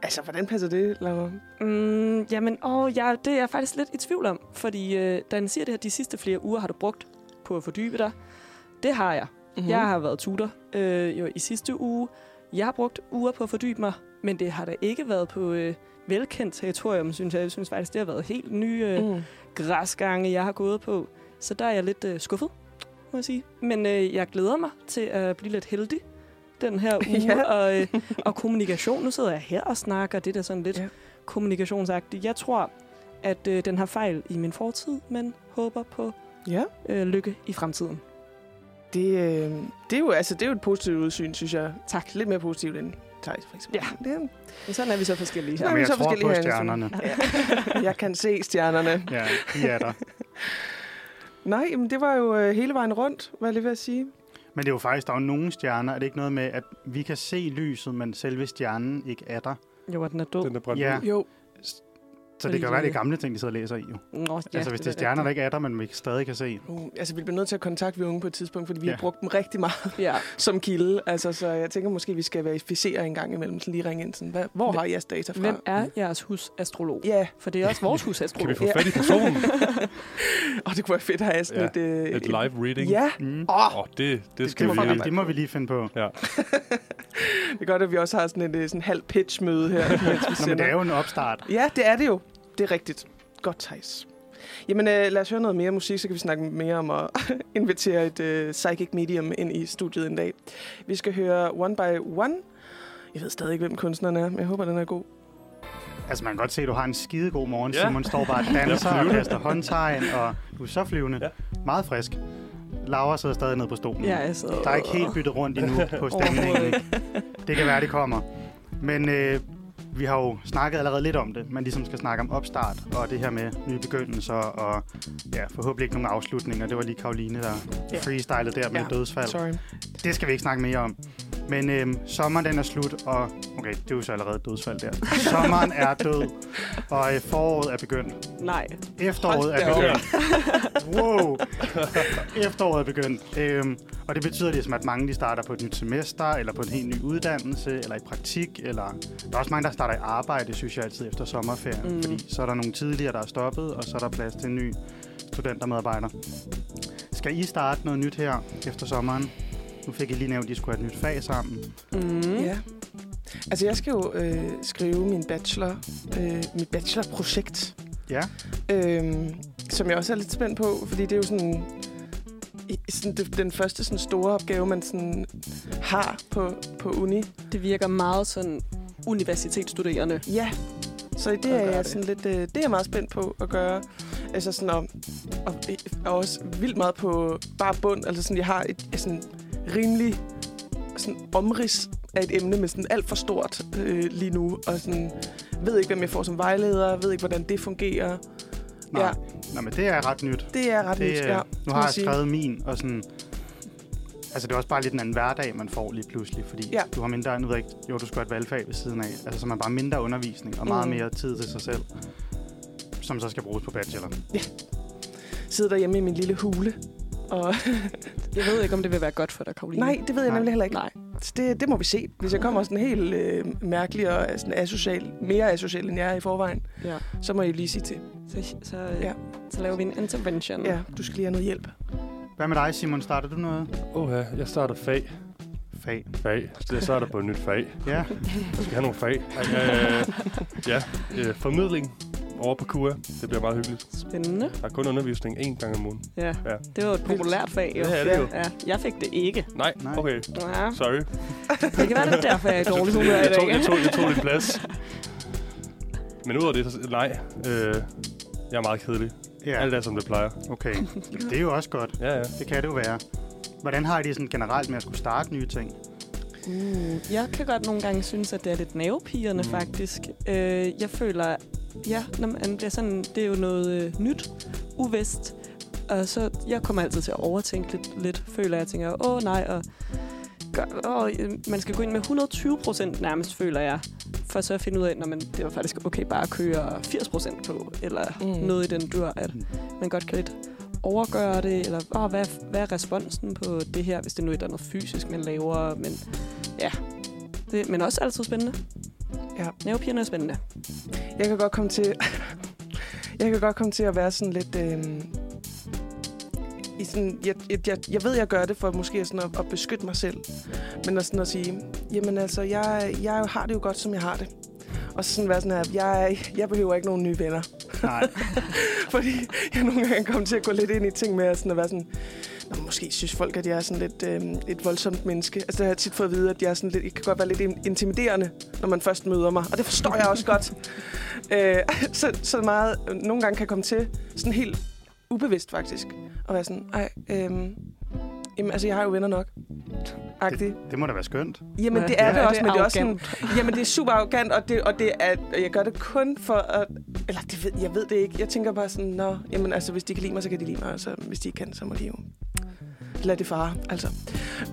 Altså, hvordan passer det, Laura? Mm, jamen, åh, ja, det er jeg faktisk lidt i tvivl om, fordi øh, da han siger det her, de sidste flere uger har du brugt på at fordybe dig. Det har jeg. Mm-hmm. Mm. Jeg har været tutor øh, jo i sidste uge. Jeg har brugt uger på at fordybe mig, men det har da ikke været på øh, velkendt territorium, synes jeg. Jeg synes faktisk, det har været helt nye øh. Mm. græsgange, jeg har gået på. Så der er jeg lidt øh, skuffet, må jeg sige. Men øh, jeg glæder mig til at blive lidt heldig den her uge. Ja. og, øh, og kommunikation, nu sidder jeg her og snakker, det er da sådan lidt Ja. ja. kommunikationsagtigt. Jeg tror, at øh, den har fejl i min fortid, men håber på Ja, øh, lykke i fremtiden. det, øh, det, er jo, altså, det er jo et positivt udsyn, synes jeg. Tak. Lidt mere positivt end Thijs, for eksempel. Ja. Det Men sådan er vi så forskellige Så her. er men jeg så tror forskellige på herinde, stjernerne. Ja. jeg kan se stjernerne. Ja, de er der. Nej, men det var jo øh, hele vejen rundt, var jeg lige ved at sige. Men det er jo faktisk, der er jo nogle stjerner. Er det ikke noget med, at vi kan se lyset, men selve stjernen ikke er der? Jo, at den er død. Den er brændt Ja. ud. Jo, Så det kan være, det er gamle ting, de sidder og læser i. Jo. Nå, ja, altså, hvis det er stjerner, der ikke er der, men vi stadig kan se. uh, altså vi bliver nødt til at kontakte vi unge på et tidspunkt, fordi vi Ja. har brugt dem rigtig meget Ja. som kilde. Altså, så jeg tænker måske, vi skal verificere en gang imellem, så lige ringe ind. Sådan, hvad, hvor har I jeres data fra? Hvem er jeres husastrolog? Ja, For det er også vores Kan vi husastrolog. få fat i personen? og det kunne være fedt at have sådan Ja, et... Øh, Et live reading? Ja, Mm. åh, Åh, det, det Det, skal det, vi må vi, lige... det må vi lige finde på. Ja. det er godt, at vi også har sådan et øh, sådan halv pitch-møde her, mens vi Nå, men det er jo en opstart. Ja, det er det jo. Det er rigtigt. Godt, Thijs. Jamen, øh, lad os høre noget mere musik, så kan vi snakke mere om at invitere et øh, psychic medium ind i studiet en dag. Vi skal høre One by One. Jeg ved stadig ikke, hvem kunstneren er, men jeg håber, den er god. Altså, man kan godt se, at du har en skide god morgen. Ja. Simon står bare og danser Jeg er og kaster håndtegn, og du er så flyvende. Ja. Meget frisk. Laura sidder stadig nede på stolen. Ja, altså. Der er ikke helt byttet rundt endnu på stemningen. Det kan være, det kommer. Men øh, vi har jo snakket allerede lidt om det. Man ligesom skal snakke om opstart og det her med nye begyndelser og ja, forhåbentlig ikke nogen afslutninger. Det var lige Karoline, der Ja. freestylede der med Ja, dødsfald. Sorry. Det skal vi ikke snakke mere om. Men øh, sommeren den er slut, og okay, det er jo så allerede dødsfald der. Sommeren er død, og øh, foråret er begyndt. Nej. Efteråret Hold er begyndt. wow! Efteråret er begyndt. Øhm, og det betyder ligesom, at mange de starter på et nyt semester, eller på en helt ny uddannelse, eller i praktik, eller... Der er også mange, der starter i arbejde, synes jeg altid, efter sommerferien. Mm. Fordi så er der nogle tidligere, der er stoppet, og så er der plads til en ny studentermedarbejder. Skal I starte noget nyt her efter sommeren? Nu fik I lige nævnt, at I skulle have et nyt fag sammen. Mm. Ja. Altså, jeg skal jo øh, skrive min bachelor, øh, mit bachelorprojekt, Ja, øhm, som jeg også er lidt spændt på, fordi det er jo sådan, i- sådan det, den første sådan store opgave, man sådan har på, på uni. Det virker meget sådan universitetsstuderende. Ja, så det er jeg det. sådan lidt, øh, det er jeg meget spændt på at gøre. Altså sådan, og, og, og også vildt meget på bare bund. Altså sådan, jeg har et, et sådan rimelig sådan omrids af et emne, men sådan alt for stort øh, lige nu. Og sådan, ved ikke, hvem jeg får som vejleder, ved ikke, hvordan det fungerer. nej. Ja. Nå, men det er ret nyt. Det er ret Det, nyt, øh, ja. nu har jeg jeg sige. skrevet min, og sådan, altså det er også bare lidt en anden hverdag, man får lige pludselig, fordi Ja. ja. du har mindre, nu ved ikke, jo, du skal have et valgfag ved siden af, altså så man bare mindre undervisning og meget Mm. mere tid til sig selv, som så skal bruges på bachelor. Sidder derhjemme i min lille hule. Og Jeg ved ikke, om det vil være godt for dig, Karoline. nej, det ved jeg Nej. nemlig heller ikke. Nej. Så Det, det må vi se. Hvis jeg kommer sådan helt øh, mærkelig og sådan asocial, mere asocial end jeg er i forvejen, Ja. så må I lige sige til. Så, så, Ja. ja. så laver vi en intervention. Ja, du skal lige have noget hjælp. Hvad med dig, Simon? Starter du noget Åh, ja, jeg starter fag. fag? Fag. Så jeg starter på et nyt fag. Ja, Jeg skal have nogle fag. Øh, ja, øh, formidling over på KUA. Det bliver meget hyggeligt. Spændende. Der er kun undervisning én gang om ugen. Ja. Ja. Det var et populært fag, jo. Det er det jo. Ja. Jeg fik det ikke. Nej, Nej. okay. Ja. Sorry. Det kan være, det er derfor, jeg er i dårlig humør i Jeg tog, dag. jeg tog, jeg tog din plads. Men udover det, så nej. Øh, jeg er meget kedelig. Ja. Alt er, som det plejer. okay. Det er jo også godt. Ja, ja. Det kan det jo være. Hvordan har I det sådan generelt med at skulle starte nye ting? Uh, jeg kan godt nogle gange synes, at det er lidt nervepigerne, Mm. faktisk. Øh, jeg føler, ja, når man bliver sådan, det er jo noget øh, nyt, uvist. Og så, jeg kommer altid til at overtænke lidt, lidt føler jeg. tænker, åh nej, og gør, øh, man skal gå ind med 120 procent nærmest, føler jeg. For så at finde ud af, at det var faktisk okay bare at køre 80 procent på, eller mm. noget i den dur, at man godt kan lidt overgøre det, eller åh, hvad, hvad er responsen på det her, hvis det nu er noget fysisk, man laver, men ja, det, men også altid spændende. Ja. Nervepigerne er spændende. Jeg kan godt komme til... jeg kan godt komme til at være sådan lidt... Øh, i sådan, jeg, jeg, jeg, jeg ved, jeg gør det for måske sådan at, at beskytte mig selv. Men at, sådan at sige, jamen altså, jeg, jeg har det jo godt, som jeg har det. Og så sådan være sådan her, jeg, jeg behøver ikke nogen nye venner. Nej. Fordi jeg nogle gange kommer til at gå lidt ind i ting med at, sådan at være sådan... Nå, måske synes folk, at jeg er sådan lidt øh, et voldsomt menneske. Altså, det har jeg tit fået at vide, at jeg, er sådan lidt, jeg kan godt være lidt in- intimiderende, når man først møder mig. Og det forstår jeg også godt. Øh, så, så meget... Nogle gange kan jeg komme til sådan helt ubevidst, faktisk. Og være sådan, ej, øh, jamen, altså, jeg har jo venner nok. Agtigt. Det må da være skønt. Jamen, Ja, det er ja, det også, det er men det er også sådan, jamen, det er super arrogant, og, det, og det er, og jeg gør det kun for at, eller det ved, jeg ved det ikke. Jeg tænker bare sådan, nå, jamen, altså, hvis de kan lide mig, så kan de lide mig, og så, hvis de ikke kan, så må de jo lad det fare, altså.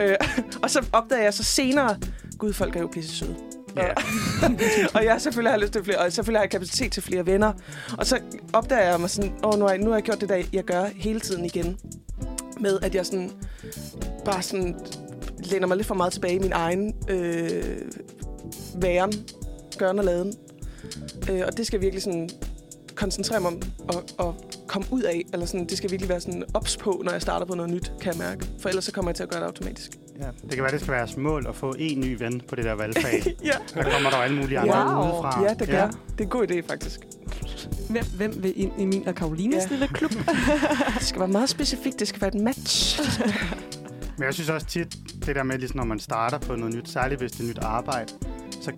Øh, og så opdager jeg så senere, gud, folk er jo pisse søde. Ja. og jeg selvfølgelig har lyst til flere, og selvfølgelig har jeg kapacitet til flere venner. Og så opdager jeg mig sådan, åh, nu har jeg, nu har jeg gjort det, der jeg gør hele tiden igen. Med at jeg sådan, bare sådan, læner mig lidt for meget tilbage i min egen øh, væren, gøren og laden. Øh, og det skal jeg virkelig sådan koncentrere mig om og, og komme ud af. Eller sådan, det skal virkelig være sådan ops på, når jeg starter på noget nyt, kan jeg mærke. For ellers så kommer jeg til at gøre det automatisk. Ja. Det kan være, det skal være jeres mål at få en ny ven på det der valgfag. ja. Der kommer der alle mulige andre Wow. udefra. ja, det gør ja. Det er en god idé, faktisk. Hvem, hvem vil ind i min og Karolines Ja. lille klub? Det skal være meget specifikt. Det skal være et match. Men jeg synes også tit, det der med, ligesom, når man starter på noget nyt, særligt hvis det er nyt arbejde, så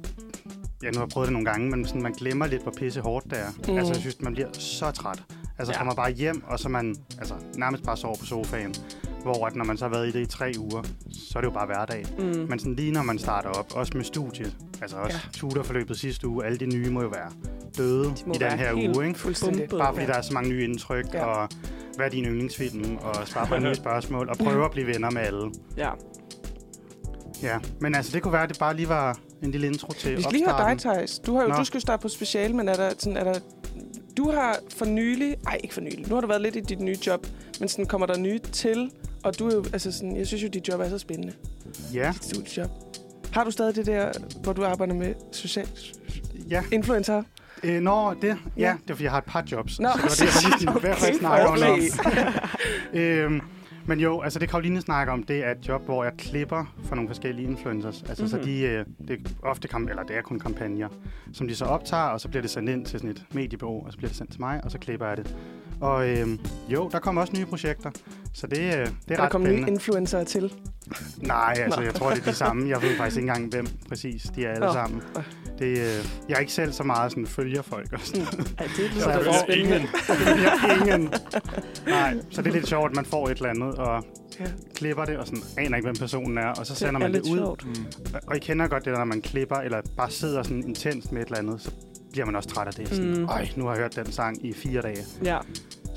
ja, nu har jeg prøvet det nogle gange, men sådan, man glemmer lidt, hvor pisse hårdt det er. Mm. Altså, jeg synes, man bliver så træt. Altså, ja. kommer bare hjem, og så man altså, nærmest bare sover på sofaen. Hvor at når man så har været i det i tre uger, så er det jo bare hverdag. Mm. Men sådan lige når man starter op, også med studiet, altså også Ja. tutorforløbet sidste uge, alle de nye må jo være døde De i den her uge, ikke? Fuldstændig. Bare fordi Ja. der er så mange nye indtryk, Ja. og hvad er din yndlingsfilm, og svare på nye spørgsmål, og prøve at blive venner med alle. Ja. Ja, men altså det kunne være, at det bare lige var en lille intro til Vi skal lige høre dig. Thijs. Du, har jo, Nå. du skal jo starte på special, men er der, sådan, er der... Du har for nylig... Ej, ikke for nylig. Nu har du været lidt i dit nye job. Men sådan, kommer der nye til? Og du er jo... Altså sådan, jeg synes jo, dit job er så spændende. Ja, Dit studiejob. Har du stadig det der, hvor du arbejder med social ja. influencer? Øh, når det, ja, Ja. det er fordi, jeg har et par jobs. Nå. Så det var det, jeg lige sådan, i hvert fald Okay, om. okay. øhm, men jo, altså det Karoline snakker om, det er et job, hvor jeg klipper for nogle forskellige influencers. Altså mm-hmm. så Mhm. de, øh, det er ofte, kamp- eller det er kun kampagner, som de så optager, og så bliver det sendt ind til sådan et mediebureau, og så bliver det sendt til mig, og så klipper jeg det. Og øhm, jo, der kommer også nye projekter, så det, øh, det er Der ret kommer nye influencer til. Nej, altså Nå. jeg tror, det er de samme. Jeg ved faktisk ikke engang, hvem præcis de er alle Nå. sammen. Det, øh, jeg er ikke selv så meget sådan følger folk og sådan ja, det Så lyder jeg får spændende. ingen. Jeg er ingen. Nej, så det er lidt sjovt, at man får et eller andet og Ja. klipper det, og sådan aner ikke, hvem personen er, og så Det sender er man det lidt ud. sjovt. Mm. Og- I kender godt det, der, når man klipper, eller bare sidder sådan intens med et eller andet, så bliver man også træt af det. Sådan, Mm. mm. Øj, nu har jeg hørt den sang i fire dage. Ja.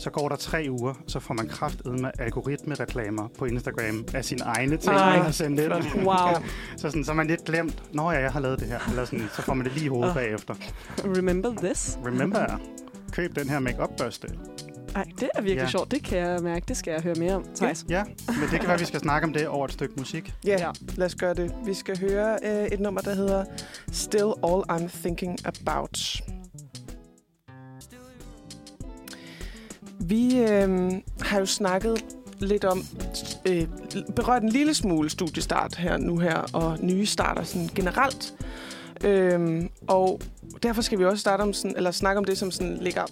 Så går der tre uger, så får man kraftedme algoritmereklamer på Instagram af sine egne ting, Ej, man har sendt ind. Wow. Ja. Så, sådan, så er man lidt glemt, når jeg har lavet det her. Eller sådan, så får man det lige i hovedet Åh. bagefter. Remember this? Remember, køb den her make børste Ej, det er virkelig Ja. sjovt. Det kan jeg mærke. Det skal jeg høre mere om. Thijs. Ja, men det kan være, vi skal snakke om det over et stykke musik. Ja, Ja. lad os gøre det. Vi skal høre øh, et nummer, der hedder Still All I'm Thinking About. Vi øh, har jo snakket lidt om, øh, berørt en lille smule studiestart her nu her, og nye starter sådan generelt. Øhm, og derfor skal vi også starte om sådan, eller snakke om det, som sådan ligger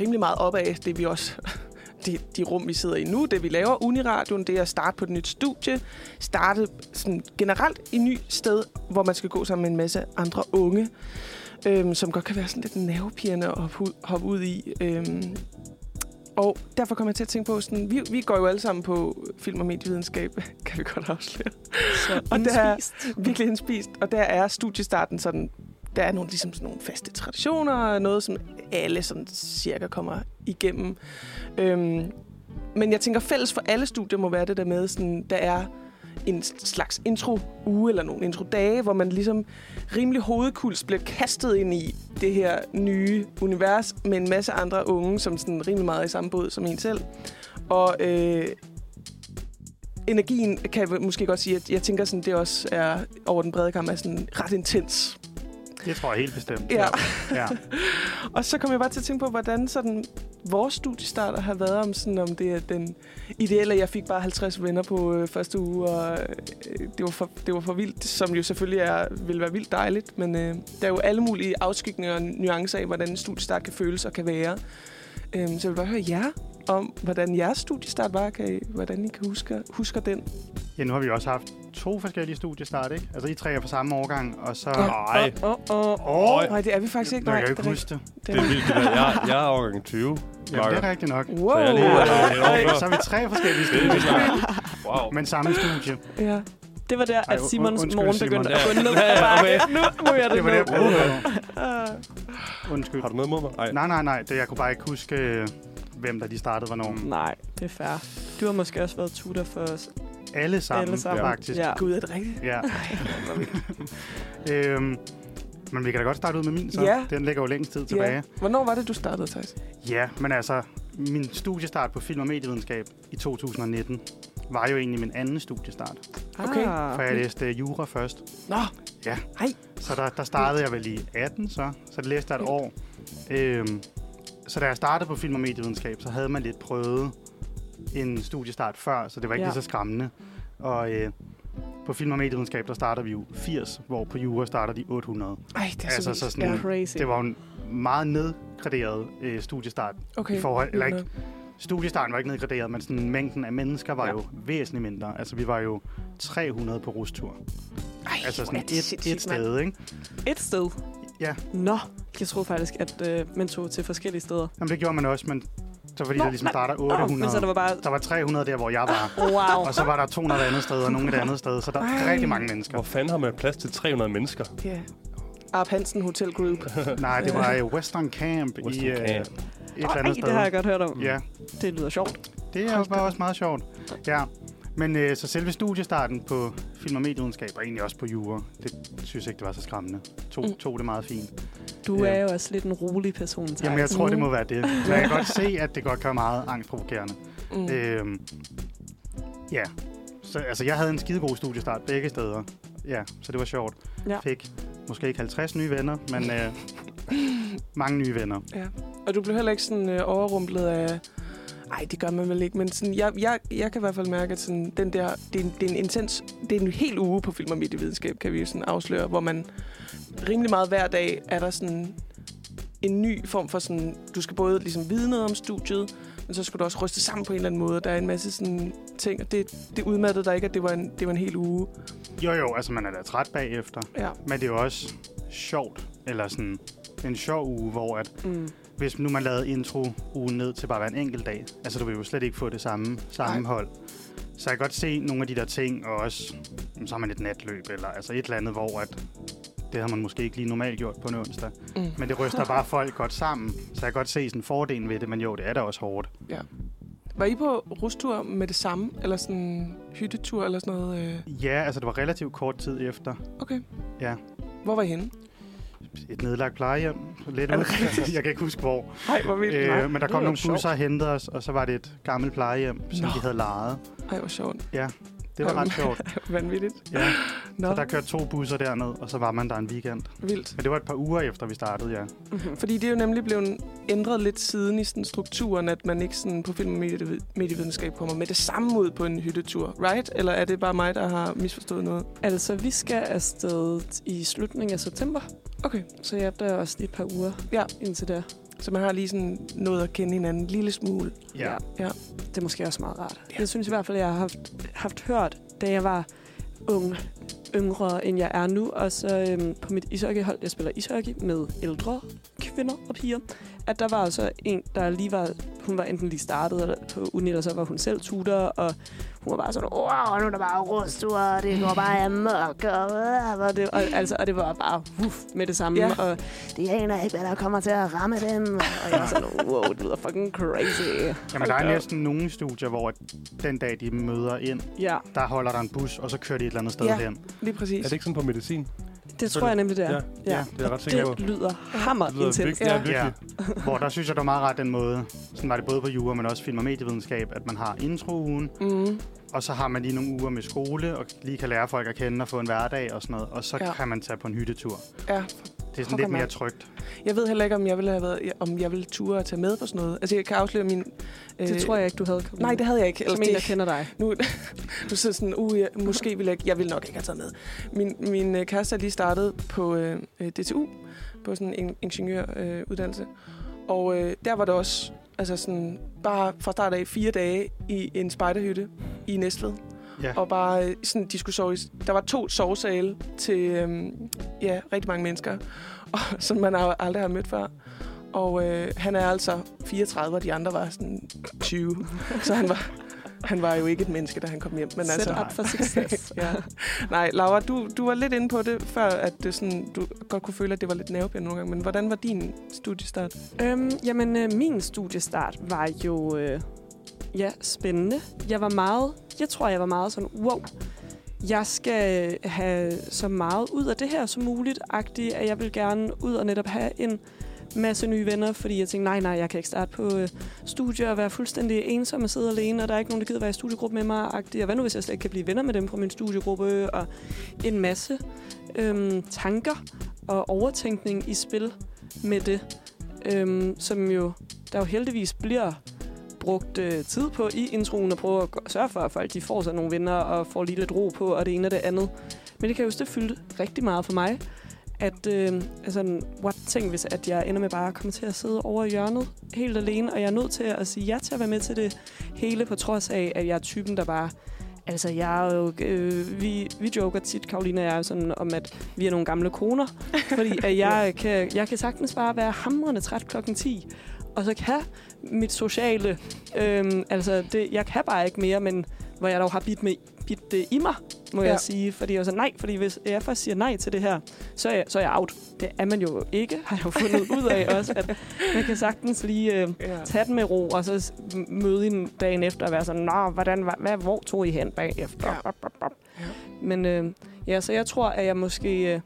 rimelig meget op af det, vi også de, de rum, vi sidder i nu, det vi laver, Uniradioen, det er at starte på et nyt studie, starte sådan generelt et nyt sted, hvor man skal gå sammen med en masse andre unge, øhm, som godt kan være sådan lidt nervepirrende at hoppe ud, hoppe ud i. Øhm, og derfor kommer jeg til at tænke på, sådan, vi, vi går jo alle sammen på film- og medievidenskab, kan vi godt afsløre. Så Og det er-. Virkelig indspist. Og der er studiestarten sådan, der er nogle, ligesom sådan nogle faste traditioner, og noget, som alle sådan cirka kommer igennem. Øhm, men jeg tænker, fælles for alle studier må være det der med, sådan, der er en slags intro-uge eller nogle intro-dage, hvor man ligesom rimelig hovedkuls bliver kastet ind i det her nye univers med en masse andre unge, som sådan rimelig meget er i samme båd som en selv. Og øh, energien kan jeg måske godt sige, at jeg tænker, sådan, det også er over den brede kamp er sådan ret intens. Det tror jeg helt bestemt. Ja. ja. Og så kom jeg bare til at tænke på, hvordan sådan vores studiestarter har været, om, sådan, om det er den ideelle, jeg fik bare 50 venner på øh, første uge, og øh, det, var for, det var for vildt, som jo selvfølgelig er, vil være vildt dejligt, men øh, der er jo alle mulige afskygninger og nuancer af, hvordan en studiestart kan føles og kan være. Øh, så jeg vil bare høre jer om, hvordan jeres studiestart var, kan I, hvordan I kan huske, husker den. ja, nu har vi også haft to forskellige studiestart, ikke? Altså, I tre er på samme årgang, og så... Ja. Nej, Åh, åh, Åh, Nej, det er vi faktisk ikke. Nej, jeg kan det ikke huske det. det er vildt. Jeg, jeg er overgang 20. Jamen, det er rigtigt nok. Wow. Så jeg lige øh, Så er vi tre forskellige er studier. Wow. men samme studie. Ja. Det var der, Ej, at Simons undskyld, morgen Simon. begyndte at Ja. gå ned Ja, ad ja, bakke. Nu må jeg det Det var det, jeg. Uh, Undskyld. Har du noget mod mig? Nej. Nej, nej, nej. Det, jeg kunne bare ikke huske, øh, hvem der de startede, hvornår. Nej, det er fair. Du har måske også været tutor for os. Alle sammen, Alle sammen. faktisk. Ja. Gud, er det rigtigt? Ja. øhm, men vi kan da godt starte ud med min, så. Ja. Den ligger jo længst tid tilbage. Ja. Hvornår var det, du startede, Thijs? Ja, men altså, min studiestart på film- og medievidenskab i 2019 var jo egentlig min anden studiestart. Okay. Ah. For jeg læste jura først. Nå, Ja. Hej. Så der, der startede jeg vel i 18, så. Så det læste jeg et år. Øhm, så da jeg startede på film- og medievidenskab, så havde man lidt prøvet en studiestart før, så det var ikke Ja. lige så skræmmende. Og øh, på film- og medievidenskab, der starter vi jo 80, hvor på jura starter de 800. Ej, det er Altså, så så sådan-. Crazy. Det var jo en meget nedgraderet øh, studiestart. Okay. i forhold- eller ikke-. Studiestarten var ikke nedgraderet, men sådan, mængden af mennesker var Ja. jo væsentligt mindre. Altså, vi var jo 300 på rustur. Ej, Altså sådan det et, et sted, ikke? Et sted? Ja. Nå, jeg troede faktisk, at øh, man tog til forskellige steder. Jamen, det gjorde man også, men så fordi Nå, der ligesom starter Nå, 800. men så der var bare... Der var 300 der, hvor jeg var. Wow. Og så var der 200 et andet sted, og nogle et andet sted. Så der er Ej. rigtig mange mennesker. Hvor fanden har man plads til 300 mennesker? Ja. Arp Hansen Hotel Group. Nej, det var i Western Camp Western i øh, Camp. et Ej, eller andet det har jeg sted. godt hørt om. Ja, Det lyder sjovt. det er jo bare også meget sjovt. Ja, men øh, så selve studiestarten på film- og medievidenskab, og egentlig også på jura, det synes jeg ikke, det var så skræmmende. To, Mm. to det meget fint. Du Ja. er jo også lidt en rolig person, Thijs. Jamen, jeg tror, det må være det. Så jeg kan godt se, at det godt kan være meget angstprovokerende. Mm. Øhm, ja, så altså, jeg havde en skidegod studiestart begge steder. Ja, så det var sjovt. Ja. Fik måske ikke 50 nye venner, men øh, mange nye venner. Og du blev heller ikke sådan øh, overrumplet af... Ej, det gør man vel ikke, men sådan, jeg, jeg, jeg kan i hvert fald mærke, at sådan, den der, det, er en, det er en intens... Det er en hel uge på film- og medievidenskab, kan vi sådan afsløre, hvor man rimelig meget hver dag er der sådan en ny form for sådan... Du skal både ligesom vide noget om studiet, men så skal du også ryste sammen på en eller anden måde. Der er en masse sådan ting, og det, det udmattede dig ikke, at det var en, det var en hel uge. Jo, jo, altså man er da træt bagefter. Ja. Men det er jo også sjovt, eller sådan en sjov uge, hvor at, Mm. Hvis nu man lavede intro ugen ned til bare en enkelt dag, altså du vil jo slet ikke få det samme sammenhold. Så jeg kan godt se nogle af de der ting, og også, så har man et natløb, eller altså et eller andet, hvor at det havde man måske ikke lige normalt gjort på en onsdag. Mm. Men det ryster bare folk godt sammen. Så jeg kan godt se sådan fordelen ved det, men jo, det er da også hårdt. Var I på rustur med det samme? Eller sådan hyttetur eller sådan noget? øh? Ja, altså det var relativt kort tid efter. Okay. Ja. Hvor var I henne? Et nedlagt plejehjem. Lidt Er ud. det? Jeg kan ikke huske hvor. Ej, hvor vildt. Øh, Nej, men der det kom nogle busser og hentede os, og så var det et gammelt plejehjem, som Nå. de havde lejet. Ej, hvor sjovt. Det var ret sjovt. Vanvittigt. Ja. Nå, Så der kørte to busser derned, og så var man der en weekend. vildt. Men det var et par uger efter, vi startede, ja. Mhm. Fordi det er jo nemlig blevet ændret lidt siden i sådan strukturen, at man ikke sådan på film- og medie- medievidenskab kommer med det samme ud på en hyttetur, right? Eller er det bare mig, der har misforstået noget? Altså, vi skal afsted i slutningen af september, Okay, så der er også lige et par uger Ja. indtil der. Så man har lige sådan noget at kende hinanden en lille smule. Ja. Ja. Det er måske også meget rart. Ja. Jeg synes i hvert fald, jeg har haft, haft hørt, da jeg var ung, yngre end jeg er nu, og så øhm, på mit ishockeyhold, jeg spiller ishockey med ældre kvinder og piger, at der var så en, der lige var, hun var enten lige startet eller på uni, eller så var hun selv tutor, og hun var bare sådan, wow, nu er der bare rustur, og det går bare amok, og, øh, og, det, og, altså, og det var bare uff, med det samme, Ja. ja. og det aner ikke, hvad der kommer til at ramme dem, og jeg var sådan, wow, det lyder fucking crazy. Jamen, der er næsten nogle studier, hvor den dag, de møder ind, Ja, der holder der en bus, og så kører de et eller andet sted Ja. hen. Lige præcis. Er det ikke sådan på medicin? Det tror jeg nemlig, det er. Ja, Ja. det er ret sikker på. Det lyder hammer Det lyder intens. ja, Ja. virkelig. Ja. Hvor der synes jeg, det var meget ret den måde. Sådan var det både på jura, men også film- og medievidenskab, at man har introugen, Mm. og så har man lige nogle uger med skole, og lige kan lære folk at kende og få en hverdag og sådan noget. Og så Ja. ja. kan man tage på en hyttetur. Ja, Det er sådan lidt mere trygt. jeg ved heller ikke, om jeg ville have været, om jeg ville ture at tage med på sådan noget. Altså, jeg kan afsløre min... Det tror jeg ikke, du havde kommet Nej, det havde jeg ikke. Som en, det, der kender dig. Nu, nu sidder sådan, uh, jeg, måske ville jeg ikke, jeg ville nok ikke have taget med. Min, min øh, kæreste er lige startet på øh, øh, DTU, på sådan en ingeniøruddannelse. Øh, uddannelse. og øh, der var det også, altså sådan, bare fra start af fire dage i en spejderhytte i Næstved. Ja. Og bare øh, sådan, de skulle sove i, Der var to sovesale til øhm, ja, rigtig mange mennesker, og, som man aldrig har mødt før. Og øh, han er altså 34, og de andre var sådan 20. Så han var, han var jo ikke et menneske, da han kom hjem. Men Set altså, up for success. ja. Nej, Laura, du, du var lidt inde på det før, at det sådan, du godt kunne føle, at det var lidt nervepirrende nogle gange. Men hvordan var din studiestart? øhm, jamen, øh, min studiestart var jo øh, ja, spændende. Jeg var meget, jeg tror, jeg var meget sådan, wow, jeg skal have så meget ud af det her som muligt, agtigt, at jeg vil gerne ud og netop have en masse nye venner, fordi jeg tænkte, nej, nej, jeg kan ikke starte på øh, og være fuldstændig ensom og sidde alene, og der er ikke nogen, der gider være i studiegruppe med mig, agtigt. og hvad nu, hvis jeg slet ikke kan blive venner med dem fra min studiegruppe, og en masse øhm, tanker og overtænkning i spil med det, øhm, som jo, der jo heldigvis bliver brugt øh, tid på i introen og prøve at sørge for, at folk de får sig nogle venner og får lige lidt ro på, og det ene og det andet. Men det kan jo det fylde rigtig meget for mig, at øh, altså, what, tænk hvis at jeg ender med bare at komme til at sidde over i hjørnet helt alene, og jeg er nødt til at sige ja til at være med til det hele, på trods af, at jeg er typen, der bare Altså, jeg er jo, øh, vi, vi joker tit, Karoline og jeg, sådan, om, at vi er nogle gamle koner. Fordi at jeg, kan, jeg kan sagtens bare være hamrende træt klokken 10. Og så kan mit sociale... Øh, altså, det, jeg kan bare ikke mere, men hvor jeg dog har bidt, med, bidt det i mig, må ja. Jeg sige. Fordi jeg var sådan, nej, fordi hvis jeg først siger nej til det her, så er, jeg, så er jeg out. Det er man jo ikke, har jeg jo fundet ud af også, at man kan sagtens lige øh, Ja. tage den med ro, og så møde en dagen efter og være sådan, Nå, hvordan, var- hvad, hvor tog I hen bagefter? Ja. Bop, bop, bop. Ja. Men øh, ja, så jeg tror, at jeg måske øh,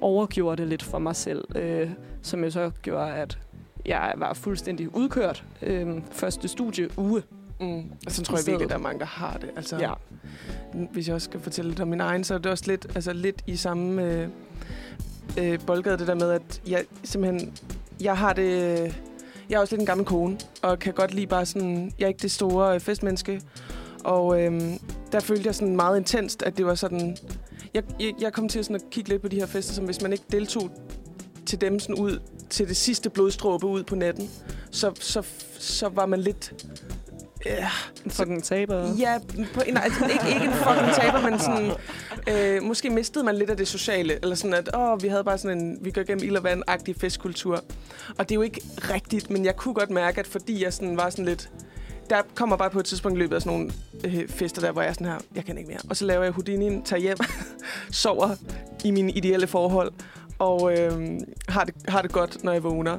overgjorde det lidt for mig selv, øh, som jo så gjorde, at jeg var fuldstændig udkørt øh, første studieuge. Mm. Og så tror jeg virkelig, stedet. der er mange, der har det. Altså, Ja. Hvis jeg også skal fortælle lidt om min egen, så er det også lidt, altså lidt i samme øh, øh, boldgade, det der med, at jeg simpelthen, jeg har det, jeg er også lidt en gammel kone, og kan godt lide bare sådan, jeg er ikke det store øh, festmenneske, og øh, der følte jeg sådan meget intenst, at det var sådan, jeg, jeg, jeg kom til sådan at kigge lidt på de her fester, som hvis man ikke deltog til dem sådan ud, til det sidste blodstråbe ud på natten, så, så, så var man lidt... Ja, En fucking taber. Ja, på, nej, altså, ikke, ikke en fucking taber, men sådan, øh, måske mistede man lidt af det sociale. Eller sådan, at åh, vi havde bare sådan en, vi går gennem ild og vand-agtig festkultur. Og det er jo ikke rigtigt, men jeg kunne godt mærke, at fordi jeg sådan var sådan lidt... Der kommer bare på et tidspunkt i løbet af sådan nogle øh, fester der, hvor jeg er sådan her, jeg kan ikke mere. Og så laver jeg Houdini'en, tager hjem, sover i mine ideelle forhold, og øh, har, det, har det godt, når jeg vågner.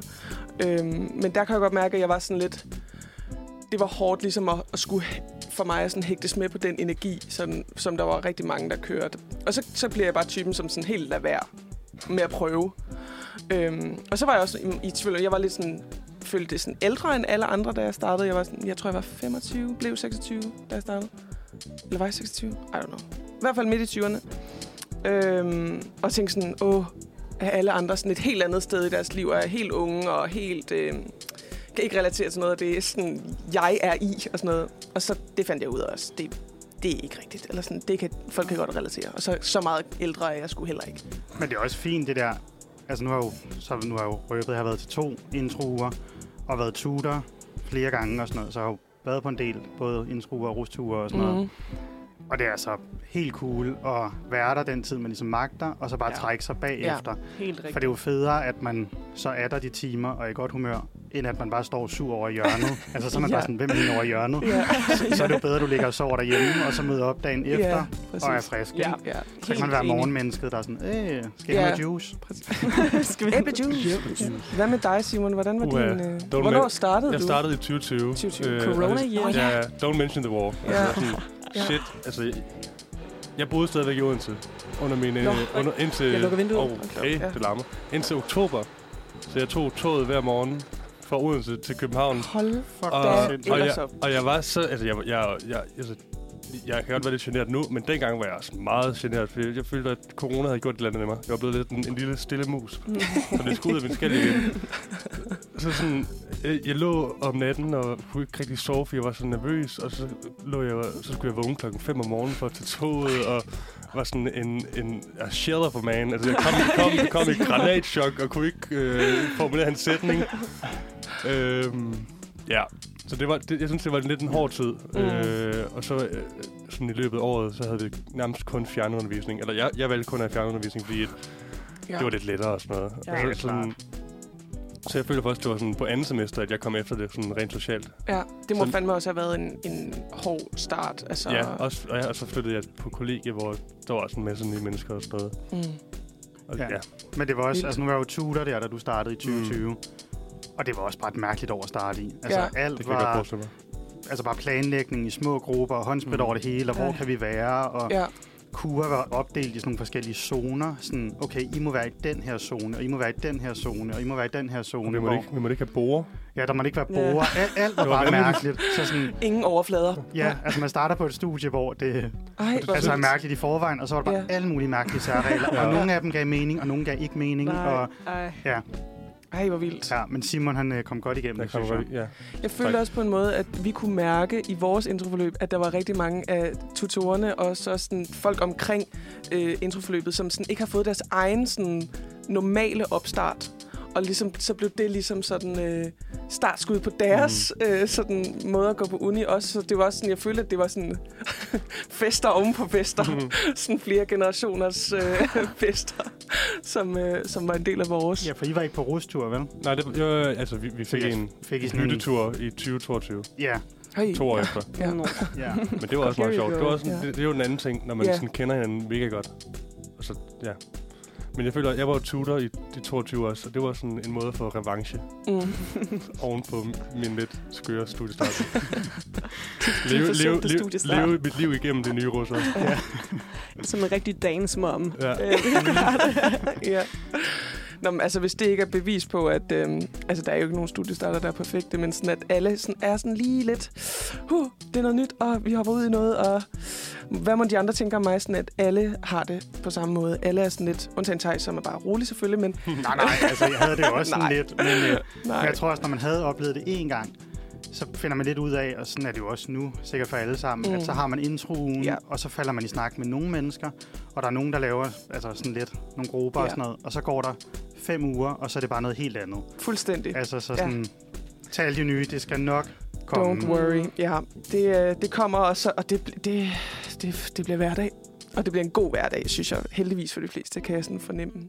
Øh, men der kan jeg godt mærke, at jeg var sådan lidt... Det var hårdt ligesom at, at skulle for mig at sådan hægtes med på den energi, sådan, som der var rigtig mange, der kørte. Og så, så bliver jeg bare typen, som sådan helt lader være med at prøve. Øhm, og så var jeg også i, i tvivl. Jeg var lidt sådan følte det sådan ældre end alle andre, da jeg startede. Jeg, var sådan, jeg tror, jeg var 25, blev 26, da jeg startede. Eller var jeg 26? I don't know. I hvert fald midt i 20'erne. Øhm, og tænkte sådan, åh, alle andre sådan et helt andet sted i deres liv, og er helt unge og helt... Øh, kan ikke relatere til noget af det, sådan, jeg er i og sådan noget. Og så det fandt jeg ud af også. Det, det er ikke rigtigt. Eller sådan, det kan, folk kan godt relatere. Og så, så meget ældre er jeg sgu heller ikke. Men det er også fint, det der... Altså, nu har jeg jo, så nu har jeg jo røbet, jeg har været til to introuer, og været tutor flere gange og sådan noget. Så jeg har jo været på en del, både introuer og rusture og sådan mm. noget. Og det er altså helt cool at være der den tid, man ligesom magter, og så bare Ja. ja. trække sig bagefter. Helt For rigtigt. det er jo federe, at man så er der de timer og er i godt humør, end at man bare står sur over i hjørnet. altså så er man Ja. bare sådan, hvem er over i hjørnet? Ja, Så er det jo bedre, at du ligger og sover derhjemme, og så møder op dagen efter, ja, og er frisk. Ja, ja. Så kan man være morgenmennesket, der er sådan, øh, skal jeg Ja. have juice? Skal vi... Æblejuice. Hvad med dig, Simon? Hvordan var Uha, din... Don't hvornår startede Jeg du? startede i 2020. 2020. Corona og det- year. Ja, don't mention the war. Ja. Altså, sådan, Ja. shit, altså... jeg- boede stadigvæk i Odense under min... Nå, øh, under, indtil, Jeg lukker vinduet. Oh, okay, Ja. det larmer. Indtil oktober. Så jeg tog toget hver morgen fra Odense til København. Hold Fuck, Og, og, ellers jeg, og jeg var så... Altså, jeg, jeg, jeg, altså, jeg kan godt være lidt generet nu, men dengang var jeg også meget generet, fordi jeg følte, at corona havde gjort et eller andet med mig. Jeg var blevet lidt en, en lille stille mus. Så det skulle ud af min skal igen. Så sådan, jeg, jeg lå om natten og kunne ikke rigtig sove, for jeg var så nervøs. Og så, lå jeg, så skulle jeg vågne klokken 5 om morgenen for at tage toget, og var sådan en, en a shell of a man. Altså, jeg kom, kom, kom i granatchok og kunne ikke øh, formulere en sætning. Øhm, ja, så det var, det, jeg synes, det var lidt en hård tid. Mm. Øh, og så øh, sådan i løbet af året, så havde vi nærmest kun fjernundervisning. Eller jeg, jeg valgte kun at have fjernundervisning, fordi Ja. det var lidt lettere og sådan noget. Ja, Og så, sådan, så jeg føler faktisk, det var sådan på andet semester, at jeg kom efter det sådan rent socialt. Ja, det må Så- fandme også have været en, en hård start. Altså, Så... Ja, også, og, ja, og så flyttede jeg på kollegie, hvor der var også en masse nye mennesker og sådan noget. Mm. Og, Ja. ja. Men det var også, Vildt. altså nu var jeg jo tutor der, da du startede i 2020. Mm. Og det var også bare et mærkeligt år at starte i. Altså Ja. alt Det jeg var altså bare planlægning i små grupper, og håndsprit mm. over det hele, og hvor Ja. kan vi være, og Ja, kurer var opdelt i sådan nogle forskellige zoner. Sådan, okay, I må være i den her zone, og I må være i den her zone, og I må være i den her zone. vi må, hvor- ikke, vi må ikke have borer. Ja, der må ikke være Ja. borer. Alt, alt var Det var bare mærkeligt. Så sådan, ingen overflader. ja, altså man starter på et studie, hvor det Ej, altså er mærkeligt i forvejen, og så var der bare Ja. alle mulige mærkelige særregler. Ja. Og nogle af dem gav mening, og nogle gav ikke mening. Nej, Og, ej. ja, Ej, hvor vildt. ja, men Simon han øh, kom godt igennem det, synes jeg. ja. Jeg følte Tak. også på en måde, at vi kunne mærke i vores introforløb, at der var rigtig mange af tutorerne og så sådan folk omkring øh, introforløbet, som sådan ikke har fået deres egen sådan, normale opstart. Og ligesom, så blev det ligesom sådan øh, startskud på deres mm. øh, sådan måde at gå på uni også. Så det var også sådan, jeg følte, at det var sådan fester oven på fester. Mhm. sådan flere generationers øh, fester, som, øh, som var en del af vores. Ja, for I var ikke på rustur, vel? Nej, det, jo, altså, vi, vi fik en Fik I en... lyttetur i 2022. Ja, Hey. To år efter. Ja. Ja. Men det var også meget sjovt. Det, var sådan, Ja. det, det er jo en anden ting, når man Ja. sådan kender hinanden mega godt. Og så, ja. Men jeg føler, at jeg var tutor i de 22 år, så det var sådan en måde få revanche Mm. oven på min lidt skøre studiestart. Leve, leve, leve, leve mit liv igennem det nye russer. Som en rigtig dance mom. Ja. Øh, ja. Nå, men, altså, hvis det ikke er bevis på, at øhm, altså, der er jo ikke nogen studiestarter, der er perfekte, men sådan, at alle sådan, er sådan lige lidt, huh, det er noget nyt, og vi hopper ud i noget, og hvad må de andre tænke om mig? Sådan, at alle har det på samme måde. Alle er sådan lidt, undtagen Thijs, som er bare rolig selvfølgelig, men Nej, nej, altså jeg havde det jo også sådan lidt. Men, øh, jeg tror også, når man havde oplevet det én gang, så finder man lidt ud af, og sådan er det jo også nu, sikkert for alle sammen, Mm. mm. at så har man introen, Ja. ja. og så falder man i snak med nogle mennesker, og der er nogen, der laver altså sådan lidt nogle grupper Ja. og sådan noget, og så går der fem uger, og så er det bare noget helt andet. Fuldstændig. Altså så Ja. sådan, tal alle de nye, det skal nok komme. Don't worry. Ja, det, øh, det kommer også, og det, det, det, det bliver hverdag. Og det bliver en god hverdag, synes jeg. Heldigvis for de fleste, kan jeg sådan fornemme.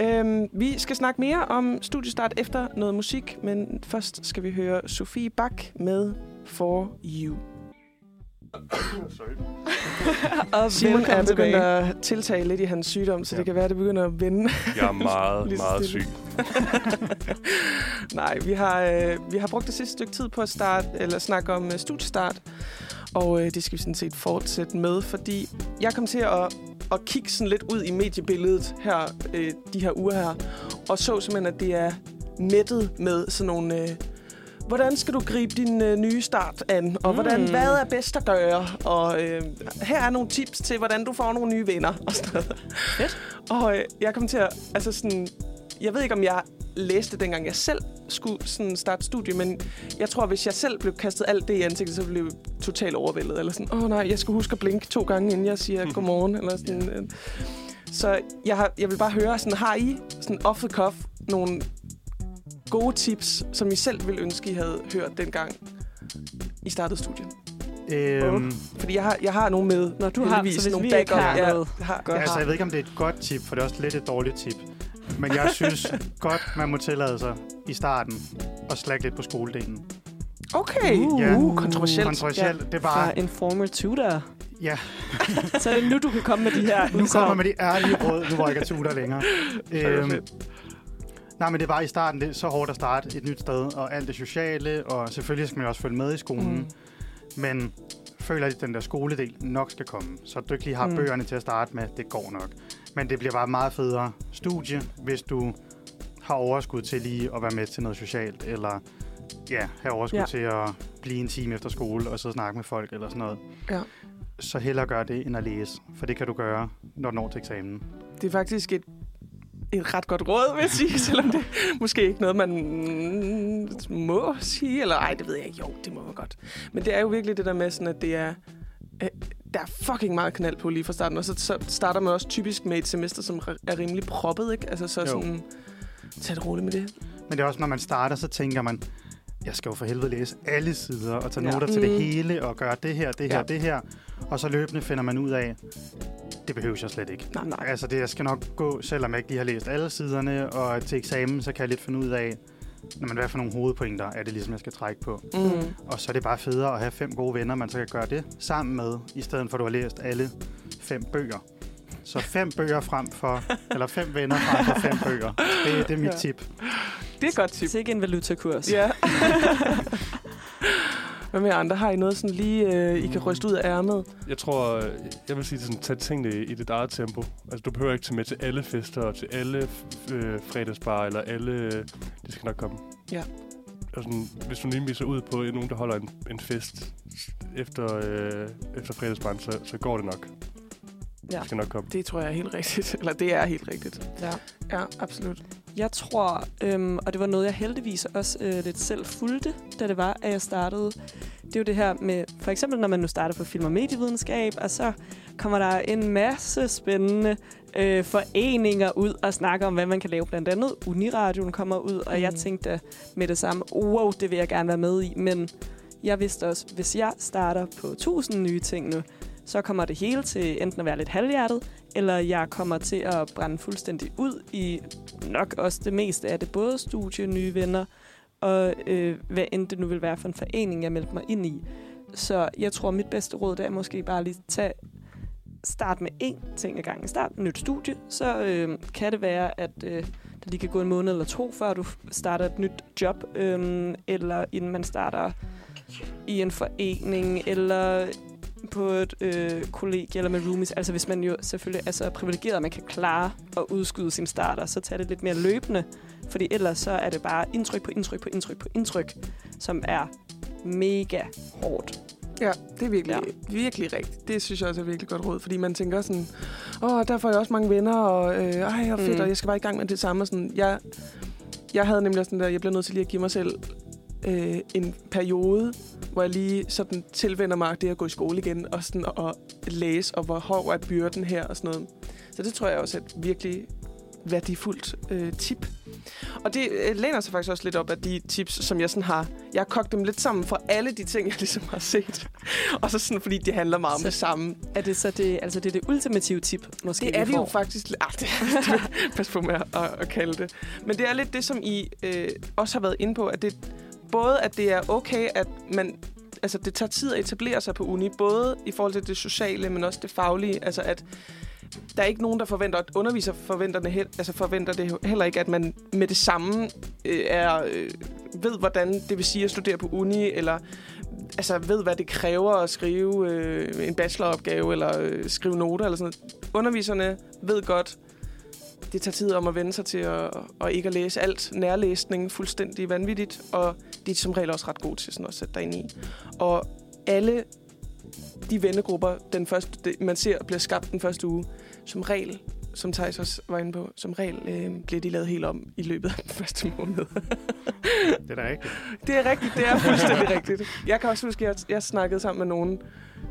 Øhm, vi skal snakke mere om studiestart efter noget musik, men først skal vi høre Sofie Bak med For You. Og Simon er begyndt at tiltage lidt i hans sygdom, så Ja. det kan være, at det begynder at vende. Jeg er meget, meget syg. Nej, vi har, øh, vi har brugt det sidste stykke tid på at starte, eller snakke om øh, studiestart, og øh, det skal vi sådan set fortsætte med, fordi jeg kom til at, at kigge sådan lidt ud i mediebilledet her, øh, de her uger her, og så simpelthen, at det er mættet med sådan nogle... Øh, Hvordan skal du gribe din øh, nye start an? Og hvordan, Mm. hvad er bedst at gøre? Og øh, her er nogle tips til, hvordan du får nogle nye venner. Og sådan noget. Fedt. Og øh, jeg kom til at... Altså sådan, jeg ved ikke, om jeg læste dengang jeg selv skulle sådan starte studie, men jeg tror, hvis jeg selv blev kastet alt det i ansigtet, så blev jeg totalt overvældet. Eller sådan, åh oh, nej, jeg skal huske at blinke to gange, inden jeg siger godmorgen. Eller sådan, øh. Så jeg, har, jeg vil bare høre, sådan, har I sådan off the cuff nogle gode tips, som I selv ville ønske, I havde hørt dengang I startede studiet? Øhm, Fordi jeg har, jeg har nogle med. Nå, du har- så nogle vi ikke har jeg noget har, godt. jeg altså, jeg ved ikke, om det er et godt tip, for det er også lidt et dårligt tip. Men jeg synes godt, man må tillade sig i starten at slække lidt på skoledelen. Okay, Uh, Ja. uh, kontroversielt. Kontroversielt, det er Fra bare... Informer Tutor. Ja, Så er det nu, du kan komme med de her nu kommer med de ærlige råd, nu hvor jeg ikke er tutor længere. Øhm. Nej, men det var i starten det er så hårdt at starte et nyt sted, og alt det sociale, og selvfølgelig skal man jo også følge med i skolen. Mm. Men føler, at den der skoledel nok skal komme. Så du ikke lige har Mm. bøgerne til at starte med, det går nok. Men det bliver bare meget federe studie, hvis du har overskud til lige at være med til noget socialt, eller ja, have overskud Ja. til at blive en time efter skole, og så snakke med folk, eller sådan noget. Ja. Så hellere gør det, end at læse. For det kan du gøre, når du når til eksamen. Det er faktisk et, et ret godt råd, vil jeg sige, selvom det måske ikke noget, man mm, må sige. Eller ej, det ved jeg ikke. Jo, det må man godt. Men det er jo virkelig det der med, sådan, at det er... øh, Der er fucking meget knald på lige fra starten, og så, så starter man også typisk med et semester, som er rimelig proppet, ikke? Altså så Jo. sådan, tag det roligt med det. Men det er også, når man starter, så tænker man, jeg skal jo for helvede læse alle sider, og tage Ja. noter til Mm. det hele, og gøre det her, det her, ja. det her. Og så løbende finder man ud af, det behøver jeg slet ikke. Nej, nej. Altså, det jeg skal nok gå, selvom jeg ikke lige har læst alle siderne, og til eksamen, så kan jeg lidt finde ud af, når man hvad for nogle hovedpointer er det ligesom, jeg skal trække på. Mm. Og så er det bare federe at have fem gode venner, man så kan gøre det sammen med, i stedet for at du har læst alle fem bøger. Så fem bøger frem for, eller fem venner frem for fem bøger. Det, det er mit Ja. tip. Det er et godt tip. Det er ikke en valutakurs. Ja. Hvad med andre? Har I noget sådan lige, øh, I kan ryste ud af ærmet? Jeg tror, øh, jeg vil sige, sådan, tag tingene i dit eget tempo. Altså, du behøver ikke tage med til alle fester og til alle øh, fredagsbar eller alle... Øh, det skal nok komme. Ja. Sådan, hvis du lige viser ud på nogen, der holder en, en fest efter, øh, efter fredagsbaren, så, så går det nok. Ja. Det skal nok komme. Det tror jeg er helt rigtigt. Eller det er helt rigtigt. ja. Ja, absolut. Jeg tror, øhm, og det var noget, jeg heldigvis også øh, lidt selv fulgte, da det var, at jeg startede. Det er jo det her med, for eksempel når man nu starter på film- og medievidenskab, og så kommer der en masse spændende øh, foreninger ud og snakker om, hvad man kan lave. Blandt andet Uniradioen kommer ud, og jeg Mm. tænkte med det samme, wow, det vil jeg gerne være med i. Men jeg vidste også, hvis jeg starter på 1000 nye ting nu, så kommer det hele til enten at være lidt halvhjertet, eller jeg kommer til at brænde fuldstændig ud i nok også det meste af det. Både studie, nye venner, og øh, hvad end det nu vil være for en forening, jeg meldte mig ind i. Så jeg tror, mit bedste råd det er måske bare lige tage start med én ting ad gangen. Start et nyt studie, så øh, kan det være, at øh, der lige kan gå en måned eller to, før du starter et nyt job, øh, eller inden man starter i en forening, eller på et øh, kollegie eller med roomies. Altså hvis man jo selvfølgelig er så privilegeret, at man kan klare at udskyde sin starter, så tager det lidt mere løbende. Fordi ellers så er det bare indtryk på indtryk på indtryk på indtryk, som er mega hårdt. Ja, det er virkelig, Ja. virkelig rigtigt. Det synes jeg også er virkelig godt råd, fordi man tænker sådan, åh, der får jeg også mange venner, og øh, ej, hvor fedt, Mm. og jeg skal bare i gang med det samme. Og sådan, jeg, jeg havde nemlig også sådan der, jeg bliver nødt til lige at give mig selv øh, en periode, hvor jeg lige sådan tilvender mig det at gå i skole igen, og sådan at læse, og hvor hård er byrden her, og sådan noget. Så det tror jeg også er et virkelig værdifuldt øh, tip. Og det øh, læner sig faktisk også lidt op af de tips, som jeg sådan har... Jeg har kogt dem lidt sammen fra alle de ting, jeg ligesom har set. og så sådan, fordi det handler meget om Så- det samme. Er det så det, altså det, er det ultimative tip, måske Det er det jo faktisk... Ah, det, det, pas på med at, at kalde det. Men det er lidt det, som I øh, også har været inde på, at det både at det er okay, at man altså, det tager tid at etablere sig på uni, både i forhold til det sociale, men også det faglige. Altså, at der er ikke nogen, der forventer, at underviser forventer det, altså forventer det heller ikke, at man med det samme øh, er, øh, ved, hvordan det vil sige at studere på uni, eller altså, ved, hvad det kræver at skrive øh, en bacheloropgave, eller øh, skrive noter, eller sådan noget. Underviserne ved godt, det tager tid om at vende sig til at, at ikke at læse alt. Nærlæsning fuldstændig vanvittigt, og de er som regel også ret gode til sådan at sætte dig ind i. Og alle de vennegrupper, den første, det, man ser bliver skabt den første uge, som regel, som Thijs også var inde på, som regel øh, bliver de lavet helt om i løbet af den første måned. Det er da rigtigt. det er rigtigt, det er fuldstændig rigtigt. Jeg kan også huske, at jeg, jeg snakkede sammen med nogen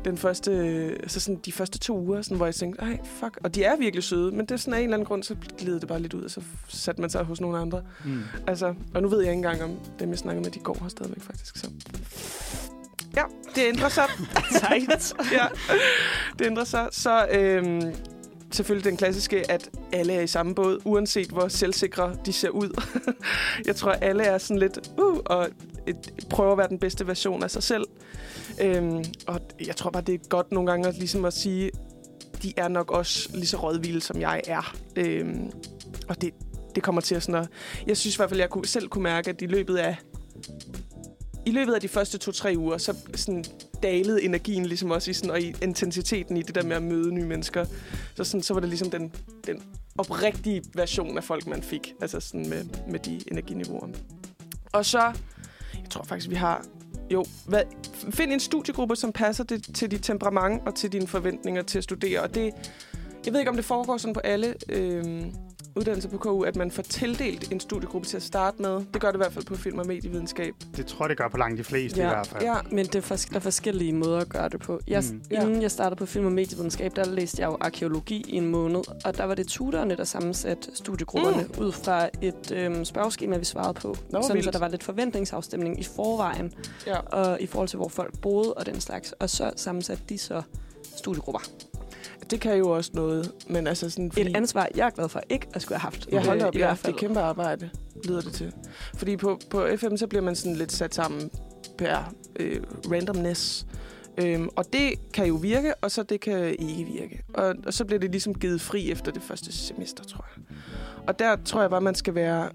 den første, øh, altså sådan de første to uger, sådan, hvor jeg tænkte, ej, fuck. Og de er virkelig søde, men det er sådan af en eller anden grund, så gled det bare lidt ud, og så satte man sig hos nogle andre. Mm. Altså, og nu ved jeg ikke engang, om dem, jeg snakkede med, de går her stadigvæk faktisk. Så. Ja, det ændrer sig. Sejt. ja, det ændrer sig. Så øhm, selvfølgelig den klassiske, at alle er i samme båd, uanset hvor selvsikre de ser ud. jeg tror, alle er sådan lidt, uh, og et, prøver at være den bedste version af sig selv. Øhm, og jeg tror bare, det er godt nogle gange at, ligesom at sige, de er nok også lige så rådvilde, som jeg er. Øhm, og det, det kommer til at sådan at... Jeg synes i hvert fald, jeg kunne, selv kunne mærke, at i løbet af i løbet af de første to-tre uger, så sådan dalede energien ligesom også i sådan, og i intensiteten i det der med at møde nye mennesker. Så, sådan, så var det ligesom den, den oprigtige version af folk, man fik. Altså sådan med, med de energiniveauer. Og så, jeg tror faktisk, vi har... Jo, hvad, find en studiegruppe, som passer det, til dit temperament og til dine forventninger til at studere. Og det, jeg ved ikke, om det foregår sådan på alle øh, uddannelser på KU, at man får tildelt en studiegruppe til at starte med. Det gør det i hvert fald på film- og medievidenskab. Det tror jeg, det gør på langt de fleste i Ja, hvert fald. Ja, Men det er, fors- der er forskellige måder at gøre det på. Jeg, Mm. Inden jeg startede på film- og medievidenskab, der læste jeg jo arkeologi i en måned, og der var det tutorerne, der sammensatte studiegrupperne mm. ud fra et øhm, spørgeskema, vi svarede på. Nå, sådan, vildt. så der var lidt forventningsafstemning i forvejen, ja. og i forhold til, hvor folk boede og den slags. Og så sammensatte de så studiegrupper. Det kan jo også noget, men altså sådan... Fordi, Et ansvar, jeg er glad for ikke at skulle have haft. Hold øh, op, i ja, hvert det fald. er kæmpe arbejde, lyder det til. Fordi på, på FM, så bliver man sådan lidt sat sammen per øh, randomness. Øhm, og det kan jo virke, og så det kan ikke virke. Og, og så bliver det ligesom givet fri efter det første semester, tror jeg. Og der tror jeg bare, man skal være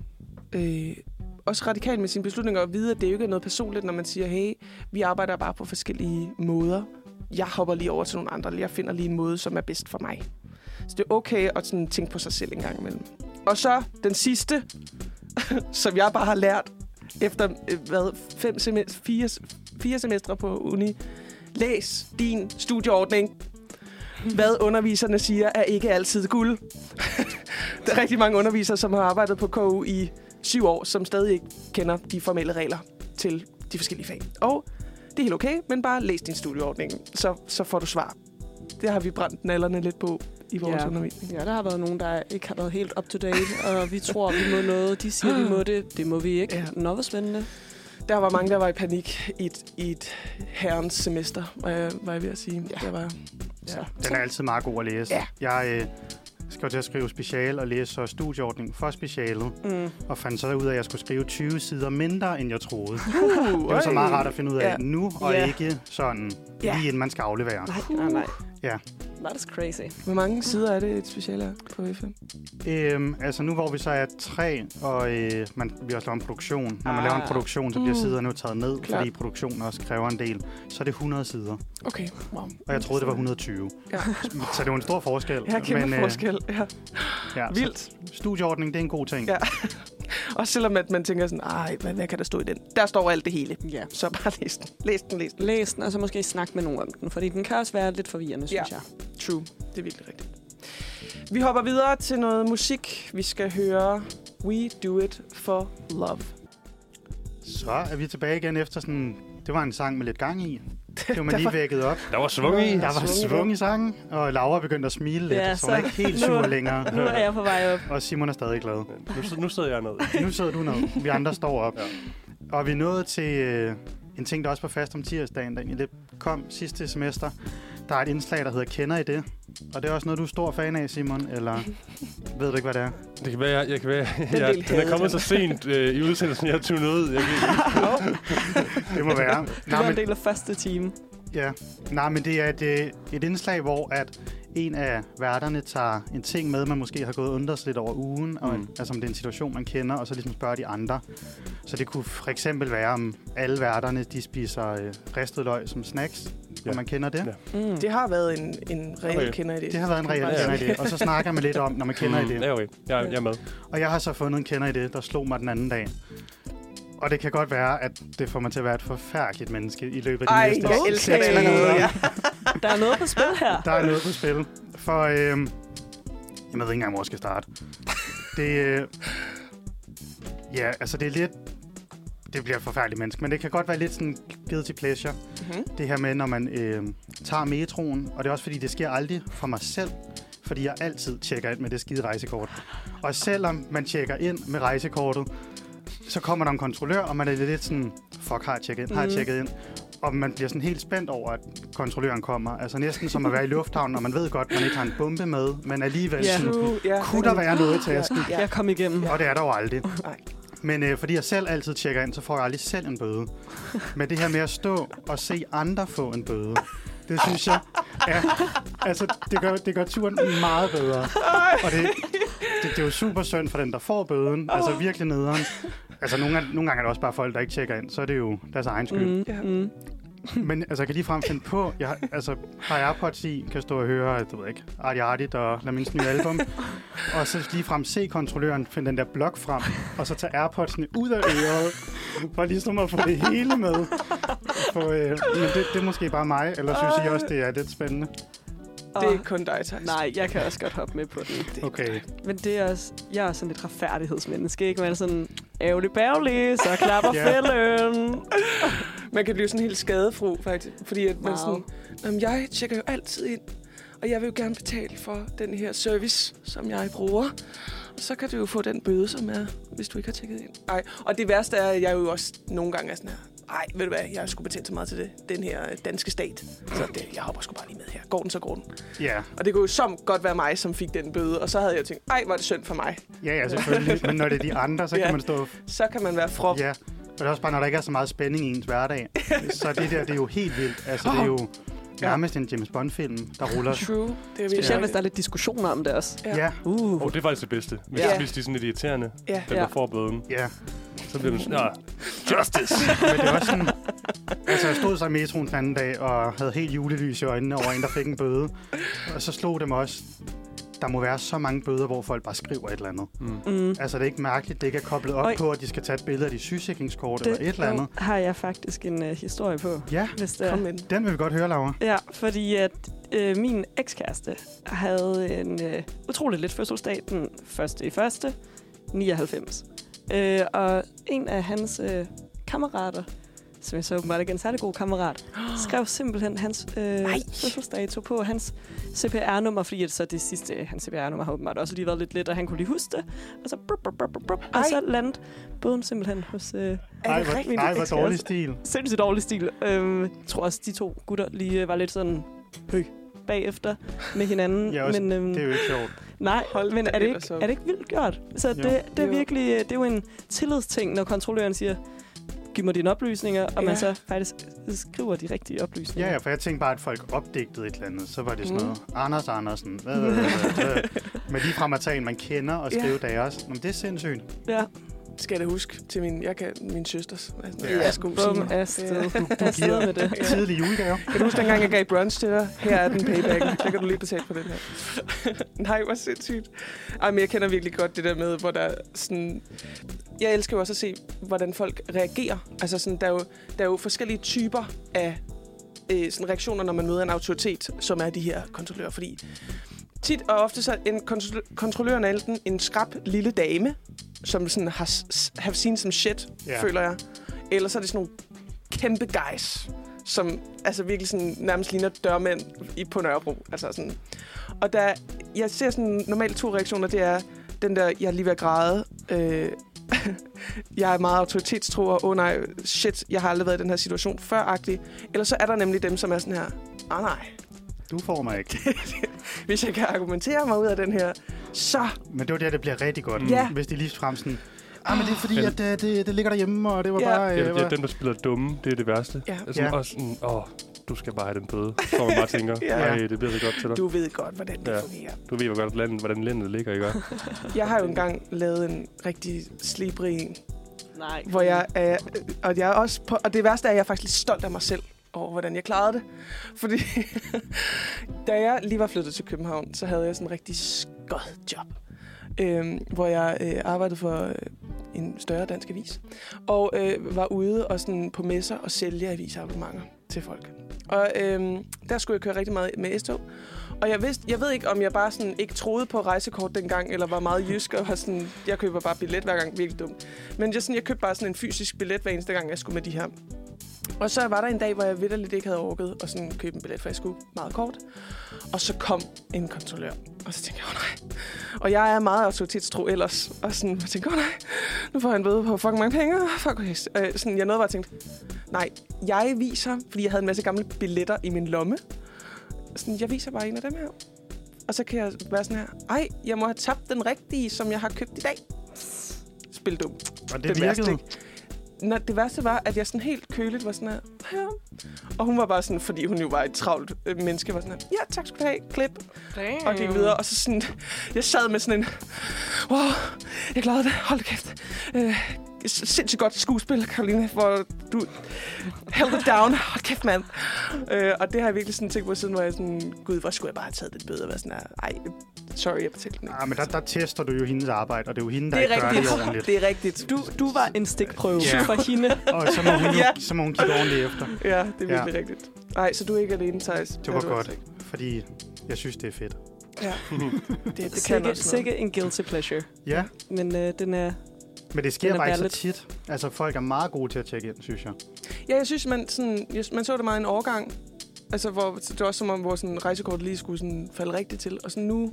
øh, også radikal med sine beslutninger og vide, at det jo ikke er noget personligt, når man siger, hey, vi arbejder bare på forskellige måder. Jeg hopper lige over til nogle andre, eller jeg finder lige en måde, som er bedst for mig. Så det er okay at sådan tænke på sig selv en gang imellem. Og så den sidste, som jeg bare har lært efter øh, hvad, fem semest- fire, fire semestre på uni. Læs din studieordning. Hvad underviserne siger, er ikke altid guld. der er rigtig mange undervisere, som har arbejdet på KU i syv år, som stadig ikke kender de formelle regler til de forskellige fag. Og det er helt okay, men bare læs din studieordning, så, så får du svar. Det har vi brændt nallerne lidt på i vores Ja. undervisning. Ja, der har været nogen, der ikke har været helt up to date, og vi tror, vi må noget. De siger, vi må det. Det må vi ikke. Ja. Ja. Nå, hvor spændende. Der var mange, der var i panik i et, i et herrens semester, var jeg, var jeg ved at sige. Ja. Der var, Så. Den er altid meget god at læse. Ja. Jeg øh, skal jo til at skrive special og læse så studieordning for specialet, Mm. og fandt så ud af, at jeg skulle skrive 20 sider mindre, end jeg troede. uh, Det var så meget rart at finde ud af Ja. nu, og Ja. ikke sådan lige inden man skal aflevere. Nej, nej, nej. Ja. That is crazy. Hvor mange sider er det et speciale er på FM? Øhm, altså nu hvor vi så er tre, og øh, man, vi også laver en produktion. Når man Ah. laver en produktion, så bliver Mm. siderne jo taget ned, Klart. fordi produktionen også kræver en del. Så er det 100 sider, Okay, wow. og jeg troede, det var 120. Ja. Så det var en stor forskel. Ja, kæmpe øh, forskel. Ja. ja, Vildt. Studieordning, det er en god ting. Ja. Også selvom at man tænker sådan, ej, hvad, hvad kan der stå i den? Der står alt det hele. Ja. Så bare læs den. Læs den, læs den. Læs den, og så måske snakke med nogen om den, fordi den kan også være lidt forvirrende, synes Ja. jeg. True. Det er virkelig rigtigt. Vi hopper videre til noget musik. Vi skal høre We Do It For Love. Så er vi tilbage igen efter sådan... Det var en sang med lidt gang i. Det var man lige var- vækket op. Der var svung i. Der var svung i svung i sangen, og Laura begyndte at smile lidt, Ja, så hun er så- ikke helt sur længere. Nu er jeg på vej op. Og Simon er stadig glad. Nu, nu sidder jeg ned. Nu sidder du ned. Vi andre står op. Ja. Og vi nået til øh, en ting, der også var fast om tirsdagen, der egentlig lidt kom sidste semester. Der er et indslag, der hedder Kender I det? Og det er også noget, du er stor fan af, Simon, eller ved du ikke, hvad det er? Det kan være, jeg, jeg kan være, del jeg, den er kommet så sent øh, i udsendelsen, jeg har tunet ud. Jeg kan, Det må være. Det var en men, del af første time. ja. Nej, men det er et, øh, et indslag, hvor at en af værterne tager en ting med, man måske har gået sig lidt over ugen, og, Mm. altså om det er en situation, man kender, og så ligesom spørger de andre. Så det kunne for eksempel være, om alle værterne de spiser øh, ristet løg som snacks, ja. Man kender det. Ja. Mm. Det har været en, en reel Okay. kender i det. Det har været en reel Ja, ja. kender i det. Og så snakker man lidt om, når man kender i det. Ja, okay. Jeg, jeg er med. Og jeg har så fundet en kender i det, der slog mig den anden dag. Og det kan godt være, at det får mig til at være et forfærdeligt menneske i løbet af de Ej, næste jeg elsker seks det. Ja. Der er noget på spil her. Der er noget på spil. For, øh, jeg ved ikke engang, hvor jeg skal starte. Det, øh, ja, altså det er lidt, det bliver et forfærdeligt menneske, men det kan godt være lidt sådan guilty pleasure. Mm-hmm. Det her med, når man øh, tager metroen, og det er også fordi, det sker aldrig for mig selv, fordi jeg altid tjekker ind med det skide rejsekort. Og selvom man tjekker ind med rejsekortet, så kommer der en kontrollør, og man er lidt sådan, fuck, har jeg tjekket ind, har jeg Mhm. tjekket ind? Og man bliver sådan helt spændt over, at kontrolløren kommer. Altså næsten som at være i lufthavnen, og man ved godt, man ikke har en bombe med, men alligevel Ja. sådan, ja. kunne der være noget i tasken? Ja. Jeg kom igennem. Og det er der jo aldrig. Nej. Men øh, fordi jeg selv altid tjekker ind, så får jeg aldrig selv en bøde. Men det her med at stå og se andre få en bøde, det synes jeg, ja, altså, det gør, det gør turen meget bedre. Og det, det, det er jo super synd for den, der får bøden. Altså virkelig nederen. Altså nogle, gange- nogle gange er det også bare folk, der ikke tjekker ind. Så er det jo deres egen skyld. Mm, Ja. mm. Men altså, jeg kan lige frem finde på, jeg har- altså, har AirPods i, kan stå og høre, du ved ikke, Artie Artie og Lamins nye album. og så lige frem se kontrolløren finde den der blok frem, og så tage AirPods'ene ud af øret, for ligesom at få det hele med. For, øh, men det, det er måske bare mig, eller synes I også, det er lidt spændende? Det er kun dig, Thijs. Nej, jeg kan også godt hoppe med på den. Okay. Men det er også, jeg er sådan lidt retfærdighedsmenneske, ikke? Man er sådan, ærgerlig bærlig, så klapper fælden. Man kan blive sådan helt skadefru, faktisk. Fordi at man Meget. sådan, Jamen, jeg tjekker jo altid ind, og jeg vil jo gerne betale for den her service, som jeg bruger. Og så kan du jo få den bøde, som er, hvis du ikke har tjekket ind. Ej, og det værste er, at jeg jo også nogle gange er sådan her, ej, ved du hvad, jeg skulle betale så meget til det, den her danske stat. Så det, jeg hopper sgu bare lige med her. Går den, så går den. Ja, Og det kunne jo som godt være mig, som fik den bøde. Og så havde jeg tænkt, ej, hvor er det synd for mig. ja, ja, selvfølgelig. Men når det er de andre, så Ja. kan man stå... Så kan man være frop. Ja, og det er også bare, når der ikke er så meget spænding i ens hverdag. Så det der, det er jo helt vildt. Altså, det er jo nærmest en James Bond-film, der ruller. True. Det er Specielt virkelig- hvis der er lidt diskussioner om det også. Ja. Ja, Uh. Oh, det er faktisk det bedste. Hvis, Ja. ja. hvis de er sådan lidt irriterende, Ja. Ja. der får bøden, ja. Så bliver man sådan, ja, justice. Men det er også sådan... Altså, jeg stod så i metroen den anden dag, og havde helt julelys i øjnene over en, der fik en bøde. Og så slog det mig også, der må være så mange bøder, hvor folk bare skriver et eller andet. Mm. Mm. Altså, det er ikke mærkeligt, det ikke er koblet op Oj. på, at de skal tage et billede af de sygesikringskort eller et eller andet. har jeg faktisk en uh, historie på, Ja, hvis det er. Kom med den. den vil vi godt høre, Laura. Ja, fordi at øh, min ekskæreste havde en øh, utrolig lidt fødselsdag den første i første 99. Øh, og en af hans øh, kammerater, som jeg så åbenbart ikke er en særlig god kammerat, skrev simpelthen hans øh, fødselsdato på hans CPR-nummer, fordi at så det sidste, hans CPR-nummer har åbenbart også lige været lidt let, og han kunne lige huske det. Og så, brup, brup, brup, brup, og så landede bøden simpelthen hos øh, Ej, hvor, rigtigt? ej, hvor dårlig stil. sindssygt dårlig stil. Øhm, jeg tror også, de to gutter lige øh, var lidt sådan høj bagefter med hinanden. Ja, også- men, øhm, Det er jo ikke sjovt. nej, Hold men er det, ikke, er det ikke vildt gjort? Så Jo. det, det er Jo. virkelig øh, det er jo en tillidsting, når kontrolløren siger, giv mig dine oplysninger, og Ja. man så faktisk skriver de rigtige oplysninger. Ja, ja, for jeg tænkte bare, at folk opdigtede et eller andet. Så var det sådan Mm. noget, Anders Andersen. Hvad, hvad, hvad, hvad. Men lige frem at tage en, man kender, og Ja. skrive deres. Nå, Men det er sindssygt. ja. Skal jeg da huske til min, jeg kan, min søsters. Altså, Ja. Jeg skulle Bum, afsted. Du Afsted giver med det. tidlig julegave. Kan du huske dengang, jeg gav brunch til dig? Her er den payback. Så kan du lige betale for den her. Nej, hvor sindssygt. Ej, men jeg kender virkelig godt det der med, hvor der er sådan... Jeg elsker jo også at se, hvordan folk reagerer. Altså sådan, der er jo, der er jo forskellige typer af øh, sådan reaktioner, når man møder en autoritet, som er de her kontrollører. Fordi tit og ofte så en kontro- kontrolløren er enten en skrab lille dame, som sådan har have seen some shit, ja. føler jeg. Eller så er det sådan nogle kæmpe guys, som altså virkelig sådan, nærmest ligner dørmænd i, på Nørrebro. Altså sådan. Og der, jeg ser sådan normalt to reaktioner. Det er den der, jeg er lige ved at græde. Øh, jeg er meget autoritetstro, og åh oh, nej, shit, jeg har aldrig været i den her situation før-agtig. Eller så er der nemlig dem, som er sådan her, ah nej, Du får mig ikke. Hvis jeg kan argumentere mig ud af den her, så... Men det var der, det bliver rigtig godt. Mm. Ja. Hvis de lige frem sådan... Ah, men det er fordi, Ja. at det, det, det ligger derhjemme, og det var Ja. bare... Ja, Øh, ja, var... dem, der spiller dumme, det er det værste. Ja. Altså, Ja. Og sådan, åh, du skal bare have den bøde. Så man bare tænker, Ja. nej, det bliver så godt til dig. Du ved godt, hvordan det Ja. fungerer. Du ved, hvor godt landet, hvordan landet ligger, ikke? Jeg har jo engang lavet en rigtig slibrig en, Nej. hvor jeg er, og jeg er også på, og det værste er, at jeg er faktisk lidt stolt af mig selv over, hvordan jeg klarede det. Fordi da jeg lige var flyttet til København, så havde jeg sådan en rigtig skød job, øhm, hvor jeg øh, arbejdede for øh, en større dansk avis, og øh, var ude og sådan på messer og sælge avisabonnementer til folk. Og øh, der skulle jeg køre rigtig meget med S-tog. Og jeg, vidste, jeg ved ikke, om jeg bare sådan ikke troede på rejsekort dengang, eller var meget jysk, og var sådan, jeg køber bare billet hver gang, virkelig dumt. Men jeg, sådan, jeg købte bare sådan en fysisk billet hver eneste gang, jeg skulle med de her. Og så var der en dag, hvor jeg vidderligt ikke havde orket at sådan købe en billet, for jeg skulle meget kort. Og så kom en kontrollør, og så tænkte jeg, åh nej. Og jeg er meget autoritetstro ellers. Og sådan, jeg tænkte, åh nej, nu får en bøde på fucking mange penge. Fuck, okay. Øh, sådan, jeg nåede bare at tænke, nej, jeg viser, fordi jeg havde en masse gamle billetter i min lomme. Sådan, jeg viser bare en af dem her. Og så kan jeg være sådan her, ej, jeg må have tabt den rigtige, som jeg har købt i dag. Spil dum. og det, værste, virkede. ikke? Nå, det værste var, at jeg sådan helt køligt var sådan her. Og hun var bare sådan, fordi hun jo var et travlt øh, menneske, var sådan her, ja, tak skal du have, klip. Damn. Og gik videre, og så sådan, jeg sad med sådan en, wow, jeg klarede det, hold kæft. Øh, sindssygt godt skuespil, Karoline, hvor du held it down. Hold kæft, mand. Øh, og det har jeg virkelig sådan tænkt på siden, hvor jeg sådan, gud, hvor skulle jeg bare have taget den bøde og været sådan her, ej, sorry, jeg betalte den ikke. Ah, men der, der tester du jo hendes arbejde, og det er jo hende, der det er ikke gør rigtigt. det ordentligt. Det er rigtigt. Du, du var en stikprøve Ja. for hende. Og så må hun, jo, Ja. så må hun kigge ordentligt efter. Ja, det er virkelig ja. rigtigt. Nej, så du er ikke alene, Thijs. Det var godt, altså fordi jeg synes, det er fedt. Ja, det, det kan Sikke, også noget. sikke en guilty pleasure. Ja, Men øh, den er... men det sker er bare ikke så tit. Altså, folk er meget gode til at tjekke ind, synes jeg. Ja, jeg synes, man, sådan, jeg, man så det meget i en overgang. Altså, hvor, det var også som om, hvor sådan, rejsekort lige skulle sådan, falde rigtigt til. Og så nu,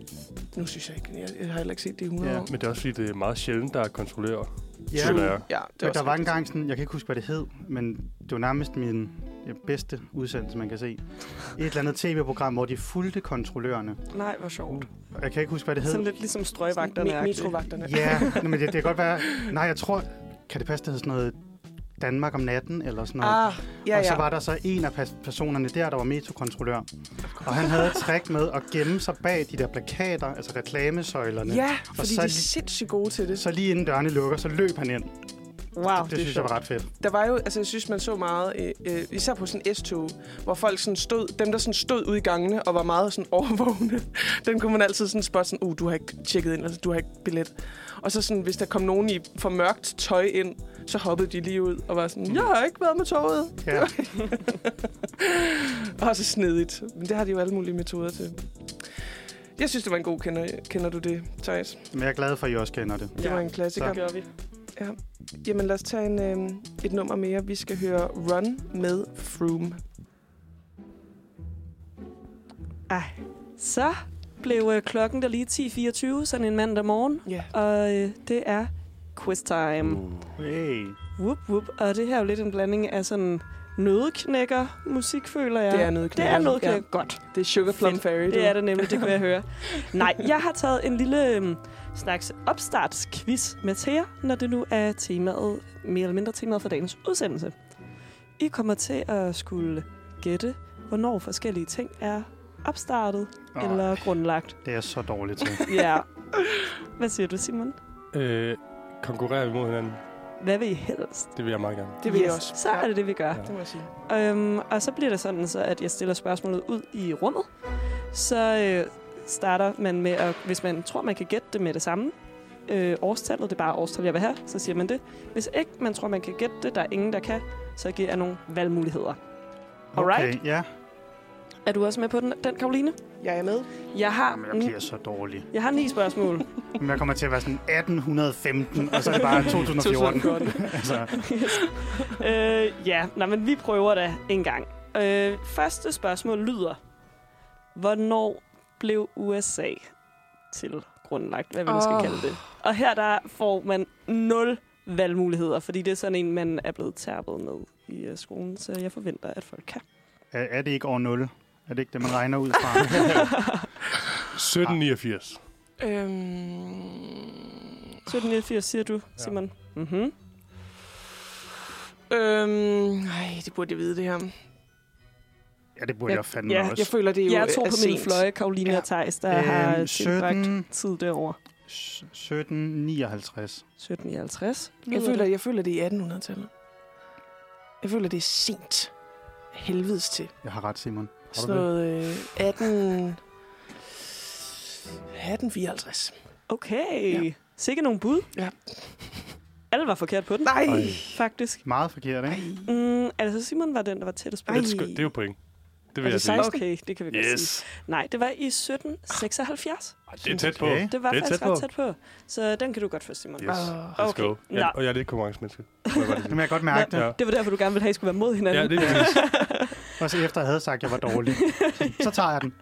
nu synes jeg ikke, jeg, jeg har heller ikke set det i 100 Ja, år. Men det er også fordi, det er meget sjældent, der er kontrollører. Ja, føler jeg. Ja, det men der var engang sådan, jeg kan ikke huske, hvad det hed, men det var nærmest min ja, bedste udsendelse, man kan se. Et eller andet tv-program, hvor de fulgte kontrollørerne. Nej, hvor sjovt. Jeg kan ikke huske, hvad det hed. Sådan lidt ligesom strøgvagterne. Me- metrovagterne. Ja, nej, men det, det kan godt være... Nej, jeg tror... Kan det passe, det hedder sådan noget Danmark om natten, eller sådan noget? Ah, ja, og så ja. var der så en af personerne der, der var metrokontrollør. Og han havde et trick med at gemme sig bag de der plakater, altså reklamesøjlerne. Ja, fordi så de er sindssygt gode til det. Så lige inden dørene lukker, så løb han ind. Wow, Det, det synes jeg var ret fedt. Der var jo, altså jeg synes, man så meget, øh, øh, især på sådan S-tog, hvor folk sådan stod, dem der sådan stod ude i gangene og var meget sådan overvågne, den kunne man altid sådan spotte sådan, uh, du har ikke tjekket ind, altså du har ikke billet. Og så sådan, hvis der kom nogen i for mørkt tøj ind, så hoppede de lige ud og var sådan, jeg har ikke været med toget. Ja. Og så snedigt. Men det har de jo alle mulige metoder til. Jeg synes, det var en god kender. Kender du det, Thijs? Men jeg er glad for, at I også kender det. Det var en klassiker. Det gør vi. Ja. Jamen lad os tage en, øh, et nummer mere. Vi skal høre Run med Froome. Ej. Så blev øh, klokken der lige 10.24, sådan en mandag morgen. Ja. Og øh, det er quiz time. Uh. Hey. Whoop, whoop. Og det her er jo lidt en blanding af sådan nødeknækker musik, føler jeg. Det er noget Det er nødeknækker. Ja. Godt. Det er Sugar Plum. Fairy. Det er det nemlig, det kunne jeg høre. Nej, jeg har taget en lille øhm, slags opstartsquiz med til jer, når det nu er temaet, mere eller mindre temaet for dagens udsendelse. I kommer til at skulle gætte, hvornår forskellige ting er opstartet Åh, eller grundlagt. Det er så dårligt til. Ja. Hvad siger du, Simon? Øh, konkurrerer vi mod hinanden? Hvad vil I helst? Det vil jeg meget gerne. Det vil jeg også. Så er det det, vi gør. Ja. Det må jeg sige. Øhm, og så bliver det sådan, så at jeg stiller spørgsmålet ud i rummet. Så øh, starter man med, at, hvis man tror, man kan gætte det med det samme, øh, årstallet, det er bare årstal, jeg vil have, så siger man det. Hvis ikke man tror, man kan gætte det, der er ingen, der kan, så giver jeg nogle valgmuligheder. Alright. Okay, ja. Er du også med på den, den Karoline? Jeg er med. Jeg har, Jamen, jeg bliver så dårlig. jeg har ni spørgsmål. Men jeg kommer til at være sådan 1815, og så er det bare 2014. altså, øh, ja, nej, men vi prøver da en gang. Øh, første spørgsmål lyder. Hvornår blev USA til grundlagt? Hvad vi nu skal kalde det. Og her der får man nul valgmuligheder, fordi det er sådan en, man er blevet tærpet med i uh, skolen, så jeg forventer, at folk kan. er, er det ikke år 0? Er det ikke det, man regner ud fra? 1789. Øhm, 1789 siger du, Simon. Mhm. øhm, nej, det burde jeg vide, det her. ja, det burde jeg, Jeg- fandme Ja, også. jeg føler, det er jo Jeg to er på min fløje, Karoline Ja. og Thijs, der Øhm, har tilbragt 17, tid derover. 1759. 1759. Jeg føler, jeg føler, det er 1800-tallet. Jeg føler, det er sent. Helvedes til. Jeg har ret, Simon. Sådan det? noget øh, 18... 1854. Okay. Ja. Sikke nogle bud. Ja. Alle var forkert på den, Nej! Ej. faktisk. Meget forkert, ikke? Mm, altså, Simon var den, der var tættest på. Ej. Det, er det er jo point. Det vil Er jeg det sige. 16? Okay, det kan vi godt sige. Yes. Nej, det var i 1776. Det er tæt på. Okay. Det var Det faktisk tæt på. ret tæt på. Så den kan du godt få, Simon. Yes. Let's Okay. go. Nå. Ja, og jeg er lidt konkurrencemenneske. Det må jeg godt mærke Ja. det. Det var derfor, du gerne ville have, at I skulle være mod hinanden. Ja, det er. Også efter jeg havde sagt, at jeg var dårlig. Så tager jeg den.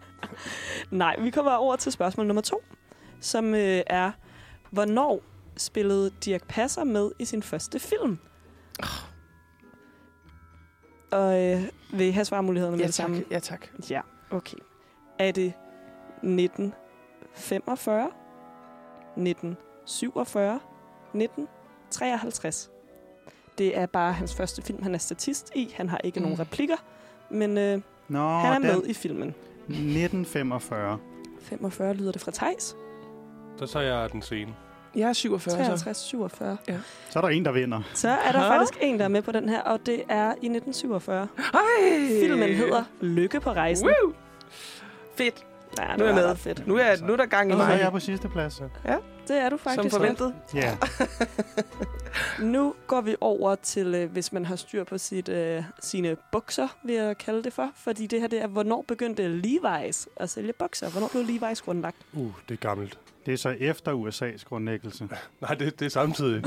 Nej, vi kommer over til spørgsmål nummer to, som øh, er, hvornår spillede Dirk Passer med i sin første film? Og øh, vil I have svarmulighederne med Ja, det tak. samme? Ja, tak. Ja, okay. Er det 1945, 1947, 1953? Det er bare hans første film, han er statist i. Han har ikke Mm. nogen replikker, men øh, Nå, han er den med i filmen. 1945. 45 lyder det fra Tejs. Så tager jeg den scene. Jeg er 47, så. 53, 47. Så er der en, der vinder. Så er der Aha. faktisk en, der er med på den her, og det er i 1947. Hej! Filmen hedder Lykke på rejsen. Woo! Fedt. Ja, det Nu er jeg med. fedt. Nu er, nu er der gang i Og så er mig. jeg på sidste plads. Det er du faktisk. Som forventet. Ja. Nu går vi over til, øh, hvis man har styr på sit, øh, sine bukser, vil jeg kalde det for. Fordi det her, det er, hvornår begyndte Levi's at sælge bukser? Hvornår blev Levi's grundlagt? Uh, det er gammelt. Det er så efter USA's grundlæggelse. Nej, det, det er samtidig. øhm,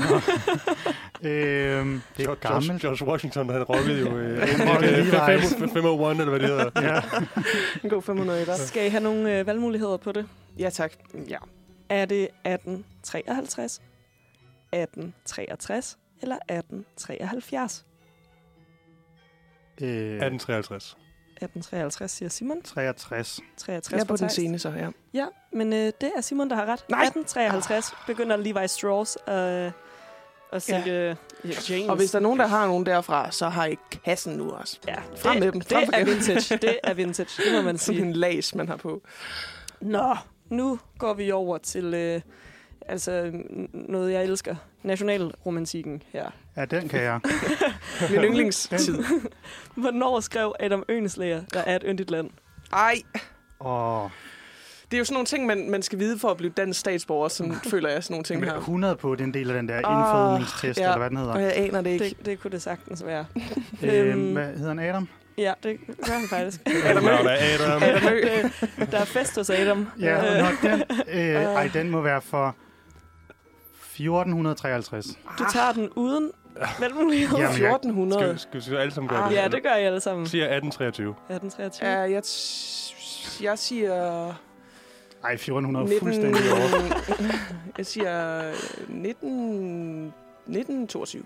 det er George, gammelt. George Washington, han rockede jo øh, Han rockede øh, Levi's. 5- 501, eller hvad det hedder. Ja. En god 500 etter. Skal I have nogle øh, valgmuligheder på det? Ja, tak. Ja. Er det 1853, 1863 eller 1873? Øh, 1853. 1853, siger Simon. 63. 63 Jeg er på den scene, så ja. Ja, men øh, det er Simon, der har ret. Nej. 1853 begynder Levi Strauss øh, at sælge ja. jeans. Og hvis der er nogen, der har nogen derfra, så har I kassen nu også. Ja, Frem det, med dem. Det Frem for er vintage. Det er vintage, det må man Sådan sige. en las, man har på. Nå, nu går vi over til øh, altså, noget, jeg elsker. Nationalromantikken her. Ja, den kan jeg. Min yndlingstid. Hvornår skrev Adam Ønslager, der er et yndigt land? Ej, Åh, det er jo sådan nogle ting, man, man skal vide for at blive dansk statsborger, sådan føler jeg sådan nogle ting men her. 100 på, det er en del af den der indfødningstest, ja. eller hvad den hedder. Og jeg aner det ikke. Det, det kunne det sagtens være. Øhm, hvad hedder han? Adam? Ja, det gør han faktisk. Adam Ø. Er Adam. Adam Ø. Der er fest hos Adam. Ja, Øh, nå, den, øh, ej, den må være for 1453. Du tager den uden jeg- 1400. Skal, skal så alle sammen gøre Ah. det? Ja, det gør I alle sammen. Siger 1823. 1823. Ja, jeg, t- jeg siger... Ej, 1400 er 19... fuldstændig over. jeg siger 19... 1922.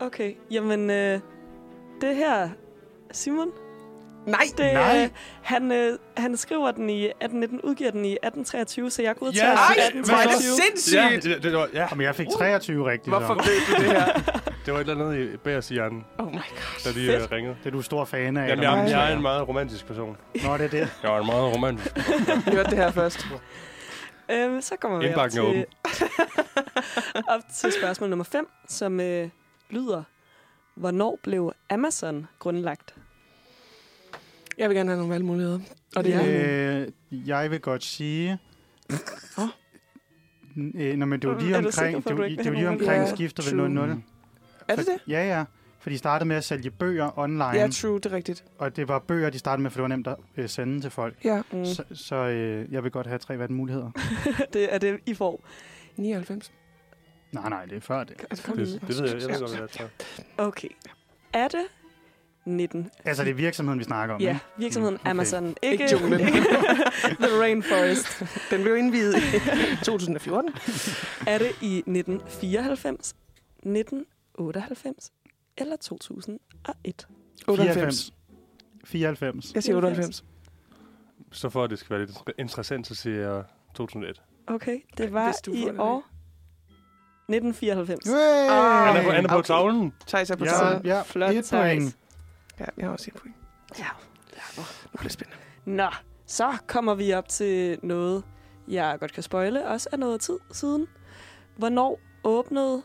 Okay, jamen øh, det her, Simon, Nej! det, Nej. Øh, han, øh, han skriver den i 1819, udgiver den i 1823, så jeg går ud til Ja, Ej, Ej, hvor er det 1823. sindssygt! Ja, det, det, var, ja. Jamen, jeg fik 23 rigtigt. Hvorfor ved du det her? det var et eller andet i Bærs hjernen, Oh my god. da de Fedt. uh, ringede. Det er du stor fan af. Jamen, jeg, jeg er en meget romantisk person. Nå, det er det. Jeg er en meget romantisk. Jeg hørte det her først. Øh, så kommer vi op er til, op til spørgsmål nummer 5, som øh, lyder, hvornår blev Amazon grundlagt? Jeg vil gerne have nogle valgmuligheder. Og det er... Øh, jeg vil godt sige... Åh. Øh, nå, men det var lige Er sikker omkring, at det var, det var lige omkring Ja, skiftet true. ved 0-0. Er det det? Ja, ja. For de startede med at sælge bøger online, Ja, true, det er rigtigt. og det var bøger, de startede med, for det var nemt at øh, sende til folk. Ja. Mm. Så, så øh, jeg vil godt have tre valgmuligheder. det er det, I får. 99. Nej, nej, det er før det. Altså, Det, nu. det ved jeg, jeg ved godt, hvad det er. Okay. Er det 19? Altså, det er virksomheden, vi snakker om, Ja, ikke? virksomheden Mm, okay. Amazon. Ikke, Ikke junglen. The Rainforest. Den blev indvidet i 2014. Er det i 1994, 1998 eller 2001? 98. 94. Jeg siger 98. så for at det skal være lidt interessant, så siger jeg 2001. Okay, det var i år 1994. Hey! Han er på, han er på Okay. tavlen. Thijs er på Ja, tavlen. ja, Flot, et point. Ja, jeg har også et point. Ja. Nu bliver det spændende. Nå, så kommer vi op til noget, jeg godt kan spoile, også er noget tid siden. Hvornår åbnede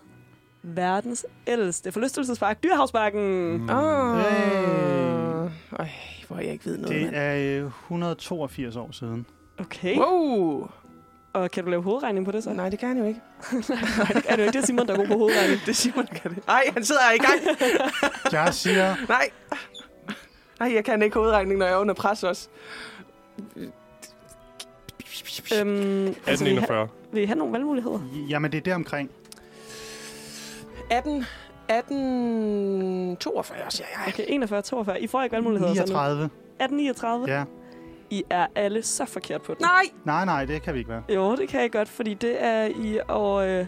verdens ældste forlystelsespark, Dyrhavsparken? Mm. Åh. Hey. Ej, hvor jeg ikke ved noget. Det mand. er øh, 182 år siden. Okay, Wow. Og kan du lave hovedregning på det så? Nej, det kan han jo ikke. Nej, det er det jo ikke. Det er Simon, der er god på hovedregning. Det siger man kan det. Nej, han sidder her i gang. Jeg siger Nej. Nej, jeg kan ikke hovedregning, når jeg er under pres også. Øhm, altså, vil, I have, 1841. vil I have nogle valgmuligheder? Jamen, det er der omkring. 18, 18, 42, siger jeg. Okay, 41, 42. I får ikke valgmuligheder så nu. 39. 1839. Ja. I er alle så forkert på den. Nej. Nej, nej, det kan vi ikke være. Jo, det kan jeg godt, fordi det er i år øh,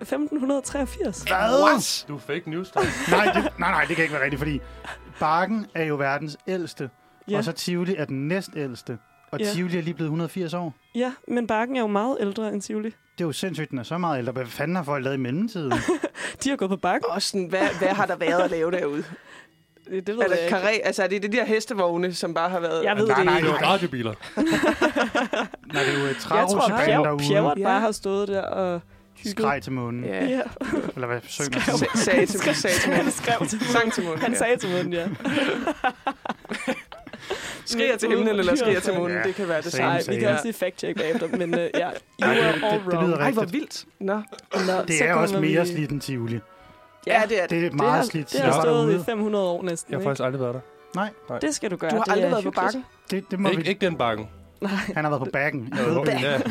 1583. What? Du er fake news, nej, det, nej, nej, det kan ikke være rigtigt, fordi Bakken er jo verdens ældste, Ja. og så Tivoli er den næstældste. Og Ja. Tivoli er lige blevet 180 år. ja, men Bakken er jo meget ældre end Tivoli. Det er jo sindssygt, den er så meget ældre. Hvad fanden har folk lavet i mellemtiden? De har gået på Bakken. Og sådan, hvad, hvad har der været at lave derude? Det, det ved Er jeg karé, altså er det de der hestevogne, som bare har været... Jeg ved Nej, det nej, ikke. Det var radiobiler. Nej, det er jo et Jeg tror, travrutsjebane Pjerrot Ja. bare har stået der og. Skreg til månen. Ja. Ja. Eller hvad synger Skrev. han? Sa- Sagde til mig, sagde til Han mig. skrev til Sang til munden. Han ja. sagde til munden, ja. Skriger til himlen, eller skriger til munden. Ja. Det kan være det samme. Nej, vi kan også lige fact-check bagefter, men uh, ja, you det- are det- all det lyder wrong. Ej, hvor vildt. Nå. Nå, Det er også mere vi- slidt end Tivoli. Ja, det er det. Det er Det meget har, slidt. det har stået i derude. 500 år næsten. Jeg har ikke? faktisk aldrig været der. Det skal du gøre. Du har det aldrig er været på bakken? Det, det må Ikke, vi... ikke den bakken. Nej. Han har været på bakken. Jeg ved Jo, det. ja.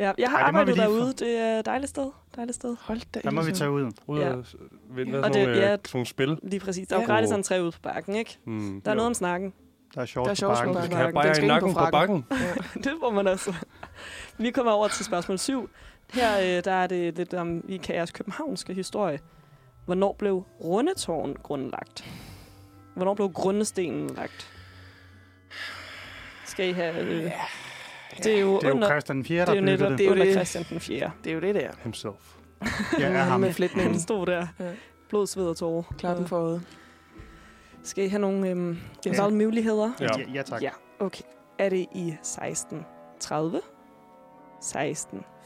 Ja, jeg har Ej, det arbejdet lige derude. Det er et dejligt sted. Dejligt sted. Hold da. Der må vi tage ud. Ud Ja. og vinde Og det- nogle, ja. ja. sådan nogle spil. Lige præcis. Der er jo Ja. gratis entré ude på bakken, ikke? Hmm. Der er noget om snakken. Der er sjovt Der er på bakken. bakken. Kan Den bare i på nakken på bakken? det må man også. Vi kommer over til spørgsmål 7. Her øh, der er det lidt om IKA's københavnske historie. Hvornår blev Rundetårn grundlagt? Hvornår blev grundestenen lagt? Skal I have... Øh, det er jo Det er jo under... Christian 4, Det er der jo netop bygget det er det. under det. Christian den 4. Det er jo det der. Himself. Ja, er ham. Med Han flætningen. stod der. Ja. Blod, sved og tårer. Klappen for øjet. Skal I have nogle øhm, Ja. valgmuligheder? Ja. Ja, ja tak. Ja. Okay. Er det i 1630,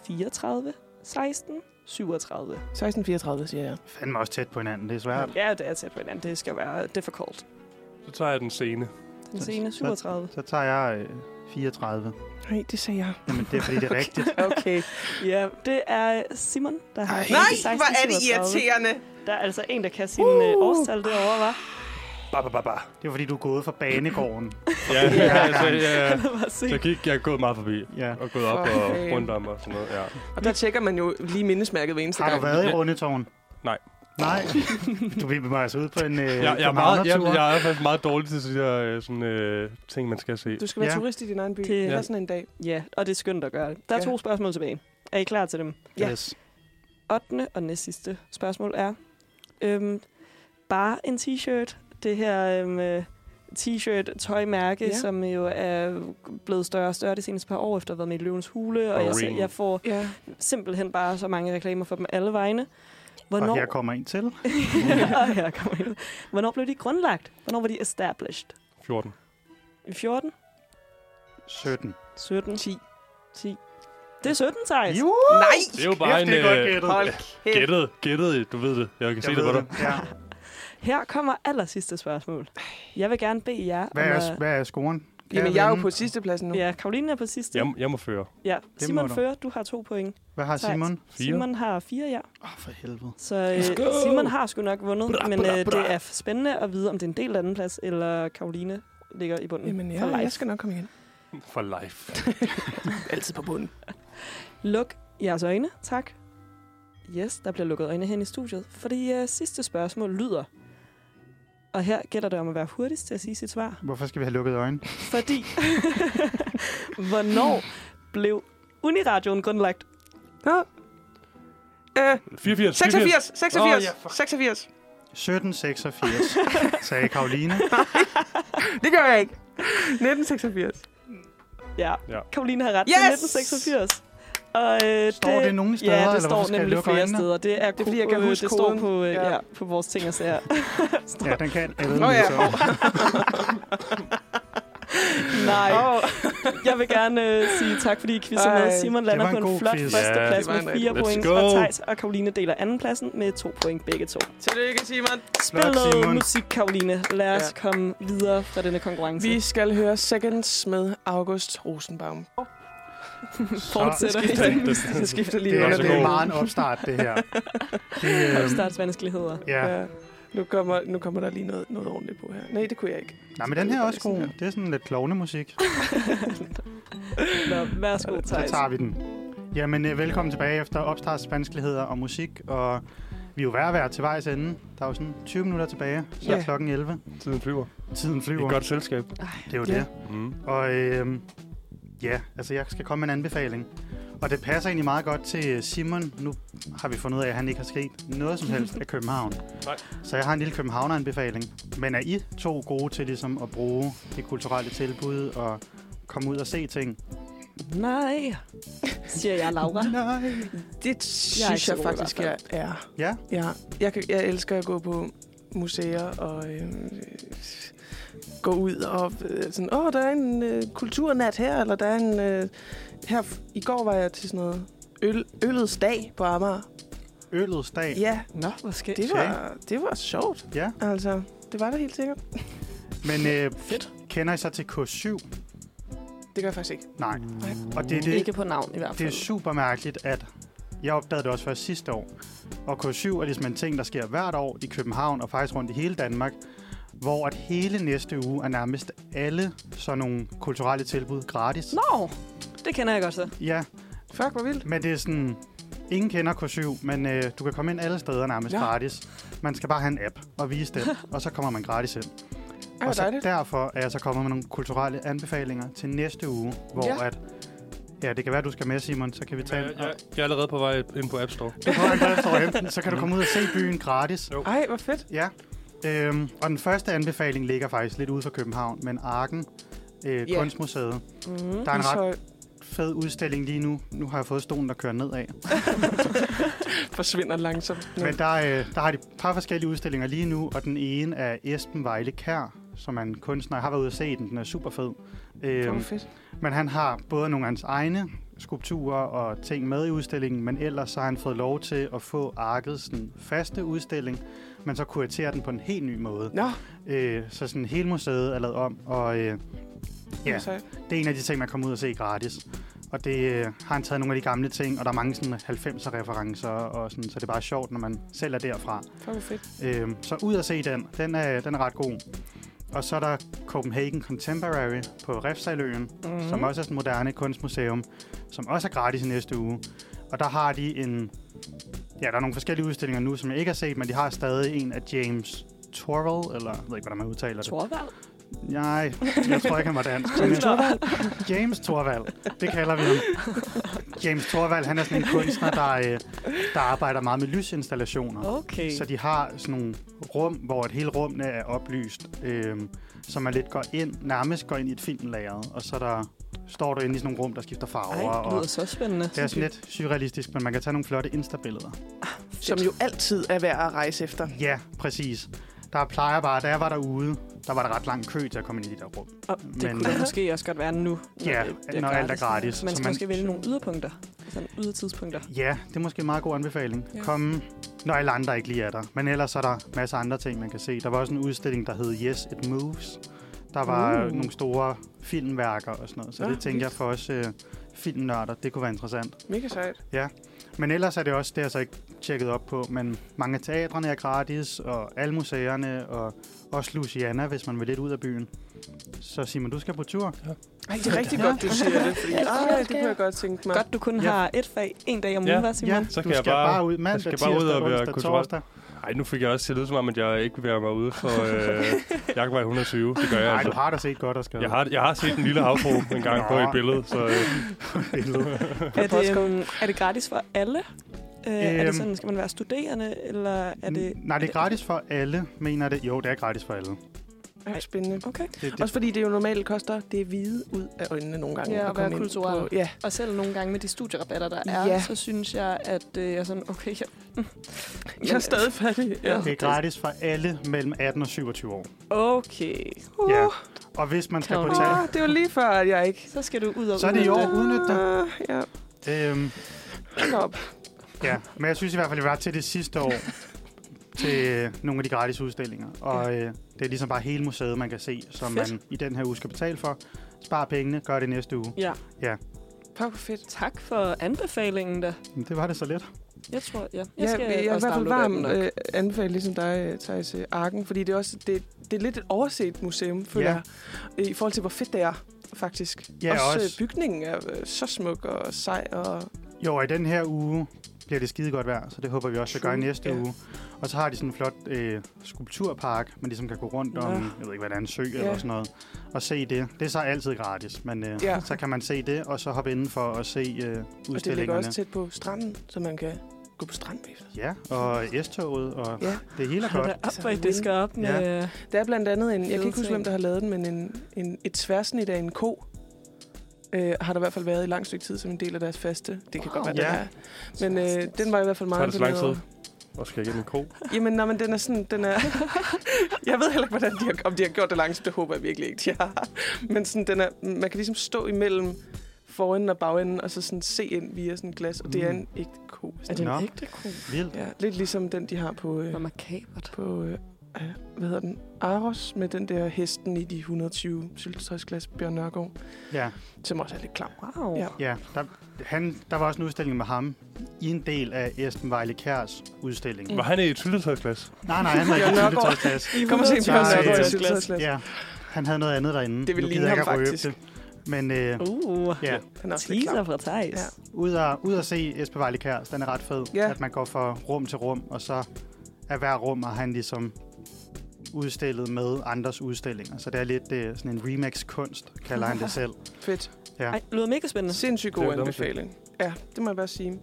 1634, 1637? 1634, siger jeg. Fandme også tæt på hinanden. Det er svært. Ja, det er tæt på hinanden. Det skal være difficult. Så tager jeg den scene. Den Så- scene så- 37. Så tager jeg øh, 34. Nej, det sagde jeg. Jamen, det er fordi, det er rigtigt. Okay. Ja, det er Simon, der har Ej. Nej, 1637. irriterende. Der er altså en, der kan sin uh. årstal derovre, var. Ba, ba, ba, ba. Det er fordi, du er gået fra banegården. Ja, ja, altså, ja. Så gik jeg er gået meget forbi. Ja. Og gået op For og fanden. rundt om og sådan noget. Ja. Og der tjekker man jo lige mindesmærket hver eneste Har du gang. været i. Rundetårn? Nej. Nej. Du vil mig altså ud på en øh, Jeg, jeg, er meget, jeg, jeg er faktisk meget dårlig til de der øh, sådan, øh, ting, man skal se. Du skal være Ja. turist i din egen by. Det- Det Ja. er sådan en dag. Ja, og det er skønt at gøre det. Der er Ja. to spørgsmål tilbage. Er I klar til dem? Ja. Yes. 8. og næst sidste spørgsmål er, øhm, bare en t-shirt. Det her øhm, øh, t-shirt tøjmærke, Ja. som jo er blevet større og større de seneste par år, efter at have været med i Løvens Hule, og jeg, jeg får Ja. simpelthen bare så mange reklamer for dem alle vegne. Hvornår, Og her kommer en til. ja, her kommer en. Hvornår blev de grundlagt? Hvornår var de established? 14. I 14? 17. 17? 10? 10. Det er 17, Thijs. Jo! Nej! Det er jo bare Kæft, en... det er godt gættet. Hold kæft. gættet, gættet, du ved det. Jeg kan se Jeg det ved på dig. Ja. Her kommer aller sidste spørgsmål. Jeg vil gerne bede jer Hvad om er, at... hvad er scoren? Kan Jamen, jeg er jo på sidste pladsen nu. Ja, Karoline er på sidste. Jeg, jeg må føre. Ja, må Simon du. fører. Du har to point. Hvad har. Simon? Fire. Simon har fire, ja. Åh, oh, for helvede. Så øh! Simon har sgu nok vundet, Bra, men bra, øh, bra. det er spændende at vide, om det er en del anden plads, eller Karoline ligger i bunden Jamen, for ja, life. jeg skal nok komme igen. For life. Altid på bunden. Luk jeres øjne, tak. Yes, der bliver lukket øjne hen i studiet, fordi øh, sidste spørgsmål lyder, og her gælder det om at være hurtigst til at sige sit svar, Hvorfor skal vi have lukket øjnene? fordi hvornår blev Uniradioen grundlagt? Nå. Øh, 84. 86, 86, Åh, ja, fuck. 86. 1786, sagde Karoline. Det gør jeg ikke. 1986. Ja. Ja. Karoline har ret. Yes! Det er 1986. Og, øh, Står det nogen steder, Ja, det eller står nemlig flere øjnene? steder. Det er, Det er, fordi jeg kan øh, huske Det står koden. på, øh, Ja. ja. på vores ting og sager. Ja, den kan alle Nå ja. Nej, Oh. jeg vil gerne øh, sige tak, fordi I quizzer med. Simon det lander på en en flot quiz. førsteplads det var med fire point, go. og Thijs og Karoline deler andenpladsen med to point begge to. Tillykke, Simon. Spil noget Simon. musik, Karoline. Lad os Ja. komme videre fra denne konkurrence. Vi skal høre Seconds med August Rosenbaum. Fortsætter Det skifter, det skifter lige Det er, det er god. meget en opstart, det her. Det, øhm, Opstartsvanskeligheder. ja. Ja. Nu kommer, nu kommer der lige noget, noget ordentligt på her. Nej, det kunne jeg ikke. Nej, men den her er også god. Det er sådan lidt klovnemusik. Nå, værsgo, Så tager vi den. Jamen, øh, velkommen tilbage efter opstartsvanskeligheder og musik. Og vi er jo at være til vejs ende. Der er jo sådan 20 minutter tilbage, så er Ja. klokken 11. Tiden flyver. Tiden Et flyver. godt selskab. Det er jo Ja. det. Mm. Og øh, ja, altså jeg skal komme med en anbefaling. Og det passer egentlig meget godt til Simon. Nu har vi fundet ud af, at han ikke har sket noget som helst af København. Nej. Så jeg har en lille Københavner-anbefaling. Men er I to gode til ligesom at bruge det kulturelle tilbud og komme ud og se ting? Nej, siger jeg, Laura. Nej. Det synes jeg, i faktisk, jeg er. Ja? Ja, jeg, jeg elsker at gå på museer og øh, gå ud og øh, sådan, åh, der er en øh, kulturnat her, eller der er en... Øh, her, I går var jeg til sådan noget øl, øllets dag på Amager. Ølets dag. Ja, Nå, hvor skal det var, det var sjovt. Ja. Altså, det var det helt sikkert. Men øh, Fedt. kender I så til K7? Det gør jeg faktisk ikke. Nej. Nej. Og det er det, Ikke på navn i hvert Det fald. er super mærkeligt, at jeg opdagede det også først sidste år. Og K7 er ligesom en ting, der sker hvert år i København og faktisk rundt i hele Danmark, hvor at hele næste uge er nærmest alle sådan nogle kulturelle tilbud gratis. Nå, det kender jeg godt så. Ja, Fuck, hvor vildt. men det er sådan... Ingen kender K7, men øh, du kan komme ind alle steder nærmest Ja. gratis. Man skal bare have en app og vise den, og så kommer man gratis ind. Ej, og så dejligt. derfor er jeg så kommet med nogle kulturelle anbefalinger til næste uge, hvor Ja. at... Ja, det kan være, du skal med, Simon, så kan vi tage Jeg, jeg, jeg er allerede på vej ind på App Store. Du en plads over enten, så kan du komme ud og se byen gratis. Jo. Ej, hvor fedt. Ja. Øhm, og den første anbefaling ligger faktisk lidt ude for København, men Arken, øh, Ja. Kunstmuseet. Mm. Der er en ret fed udstilling lige nu. Nu har jeg fået stolen, der kører nedad. forsvinder langsomt. Nu. Men der, øh, der har de et par forskellige udstillinger lige nu, og den ene er Esben Vejle Kær, som er en kunstner. Jeg har været ude og se den. Den er super fed. Øhm, fedt. men han har både nogle af hans egne skulpturer og ting med i udstillingen, men ellers så har han fået lov til at få Arkets sådan, faste udstilling, men så kuratere den på en helt ny måde. Nå, Øh, så sådan hele museet er lavet om, og øh, ja, det er en af de ting, man kommer ud og se gratis. Og det øh, har han taget nogle af de gamle ting, og der er mange sådan 90'er referencer, og sådan, så det er bare sjovt, når man selv er derfra. Fuck, fedt. Øh, så ud at se den. Den er, den er ret god. Og så er der Copenhagen Contemporary på Refsaløen, Mm. mm-hmm. som også er sådan et moderne kunstmuseum, som også er gratis i næste uge. Og der har de en... Ja, der er nogle forskellige udstillinger nu, som jeg ikke har set, men de har stadig en af James Torvald, eller jeg ved ikke, hvordan man udtaler det. Torvald. Nej, jeg tror ikke, han var dansk. James Torvald. James Torvald, det kalder vi ham. James Torvald, han er sådan en kunstner, der, øh, der arbejder meget med lysinstallationer. Okay. Så de har sådan nogle rum, hvor et hele rummene er oplyst, øh, så man lidt går ind, nærmest går ind i et filmlager, og så der, står du inde i sådan nogle rum, der skifter farver. Ej, det lyder så spændende. det er sådan lidt surrealistisk, men man kan tage nogle flotte instabilleder. Som jo altid er værd at rejse efter. Ja, præcis. Der plejer bare, da jeg var derude, der var der ret lang kø til at komme ind i de der rum. Og det Men- kunne der måske også godt være nu. Ja, det når alt er gratis. Man skal man- måske vælge nogle yderpunkter. Sådan ydertidspunkter. Ja, det er måske en meget god anbefaling. Ja. Ja. Kom, når alle andre ikke lige er der. Men ellers er der masser af andre ting, man kan se. Der var også en udstilling, der hed Yes, It Moves. Der var Uh. nogle store filmværker og sådan noget. Så Nå, det tænker jeg for os øh, filmnørder, det kunne være interessant. Mega sejt. Men ellers er det også, det har jeg så ikke tjekket op på, men mange af teatrene er gratis, og alle museerne, og også Luciana, hvis man vil lidt ud af byen. Så Simon, du skal på tur. Ej, det er rigtig godt, du siger det. Fordi, ej, det kunne jeg godt tænke mig. Godt, du kun Ja. har et fag en dag om Ja. ugen, hvad Simon? Ja, Så du kan jeg skal bare- bare ud mandag, skal bare ud og være torsdag. Ej, nu fik jeg også set ud som om, at jeg ikke bevæger mig ude for øh, jagtvej 120. Det gør jeg Nej, altså. du har da set godt og skadet. Jeg har, jeg har set en lille havfru en gang på et billede, så øh, Er det, um, er det gratis for alle? Øh, er det Øhm. sådan, skal man være studerende, eller er det... Nej, det er gratis for alle, mener det. Jo, det er gratis for alle. Ja, spændende. Okay. Det, det, Også fordi det jo normalt koster det hvide ud af øjnene nogle gange. Ja, at være komme ind kulturel. På, ja, Og selv nogle gange med de studierabatter, der er, Ja. så synes jeg, at øh, jeg er sådan, okay, ja. jeg er stadig fattig. Ja. det er gratis for alle mellem 18 og 27 år. okay. Ja. Og hvis man skal på Uh, det var lige før, at jeg ikke... Så skal du ud og så er det i år udnytte udnytte det. Uh, ja, Øhm, hold op. ja, men jeg synes i hvert fald, at vi var til det sidste år til øh, nogle af de gratis udstillinger. Og øh, det er ligesom bare hele museet, man kan se, som Fedt. man i den her uge skal betale for. Spar pengene, gør det næste uge. Ja. Fuck, hvor fedt. Tak for anbefalingen da. Det var det så let. Jeg tror, ja. Jeg skal jeg, jeg er i hvert fald nok. øh, anbefale, ligesom dig, Thijs, øh, Arken, fordi det er, også, det, det er lidt et overset museum, føler Ja. jeg, i forhold til, hvor fedt det er, faktisk. Ja, også, også- Øh, bygningen er øh, så smuk og sej, og Jo, og i den her uge bliver det skide godt vejr, så det håber vi også at gøre i næste ja. uge. Og så har de sådan en flot øh, skulpturpark, man ligesom kan gå rundt om, Ja. jeg ved ikke, hvad der er, en sø Ja. eller sådan noget, og se det. Det er så altid gratis, men øh, Ja. så kan man se det, og så hoppe indenfor og se øh, og det ligger udstillingerne. også tæt på stranden, så man kan gå på strand bagefter. Ja, og S-toget, og Ja. det hele er godt. da op, Så hvor I win. disker op med... Ja. Der er blandt andet en, jeg kan ikke huske, hvem der har lavet den, men en, en, et tværsnit af en ko, øh, har der i hvert fald været i lang stykke tid som en del af deres faste. Det kan Wow. godt være, Ja. den er. Men øh, den var i hvert fald Tager meget det så lang imponeret tid? Og skal jeg igennem en ko? Jamen, nej, men den er sådan, den er... jeg ved heller ikke, hvordan de har, om de har gjort det langt, det håber jeg virkelig ikke, de har. Men sådan, den er, man kan ligesom stå imellem forenden og bagenden, og så sådan se ind via sådan et glas, og det er Mm. en ægte ko. Er det Nå. en ægte ko? Vildt. Ja, lidt ligesom den, de har på, øh, Hvor makabert. på øh, øh, hvad hedder den, Aros, med den der hesten i de 120 syltetøjsglas, Bjørn Nørgaard, Ja, som også er lidt klam. Wow. Ja. ja. Der, han, der var også en udstilling med ham i en del af Esben Vejle Kjærs udstilling. Mm. Var han i et syltetøjsglas? Nej, nej, han var ikke i Nørgaard. syltetøjsglas. Kom og se Bjørn Nørgaard i øh, syltetøjsglas. Ja, han havde noget andet derinde. Det vil Nu ligne ham faktisk. Det. Men øh, Uh, ja, Han er teaser fra Thijs. Ja. ud at, ud at se Esben Vejle Kjærs, den er ret fed. Ja. At man går fra rum til rum, og så er hver rum, og han ligesom udstillet med andres udstillinger. Så det er lidt øh, sådan en remix-kunst, kalder han det selv. Fedt. Ja. Ej, lyder mega spændende. Sindssygt Det god anbefaling. Ja, det må jeg bare sige.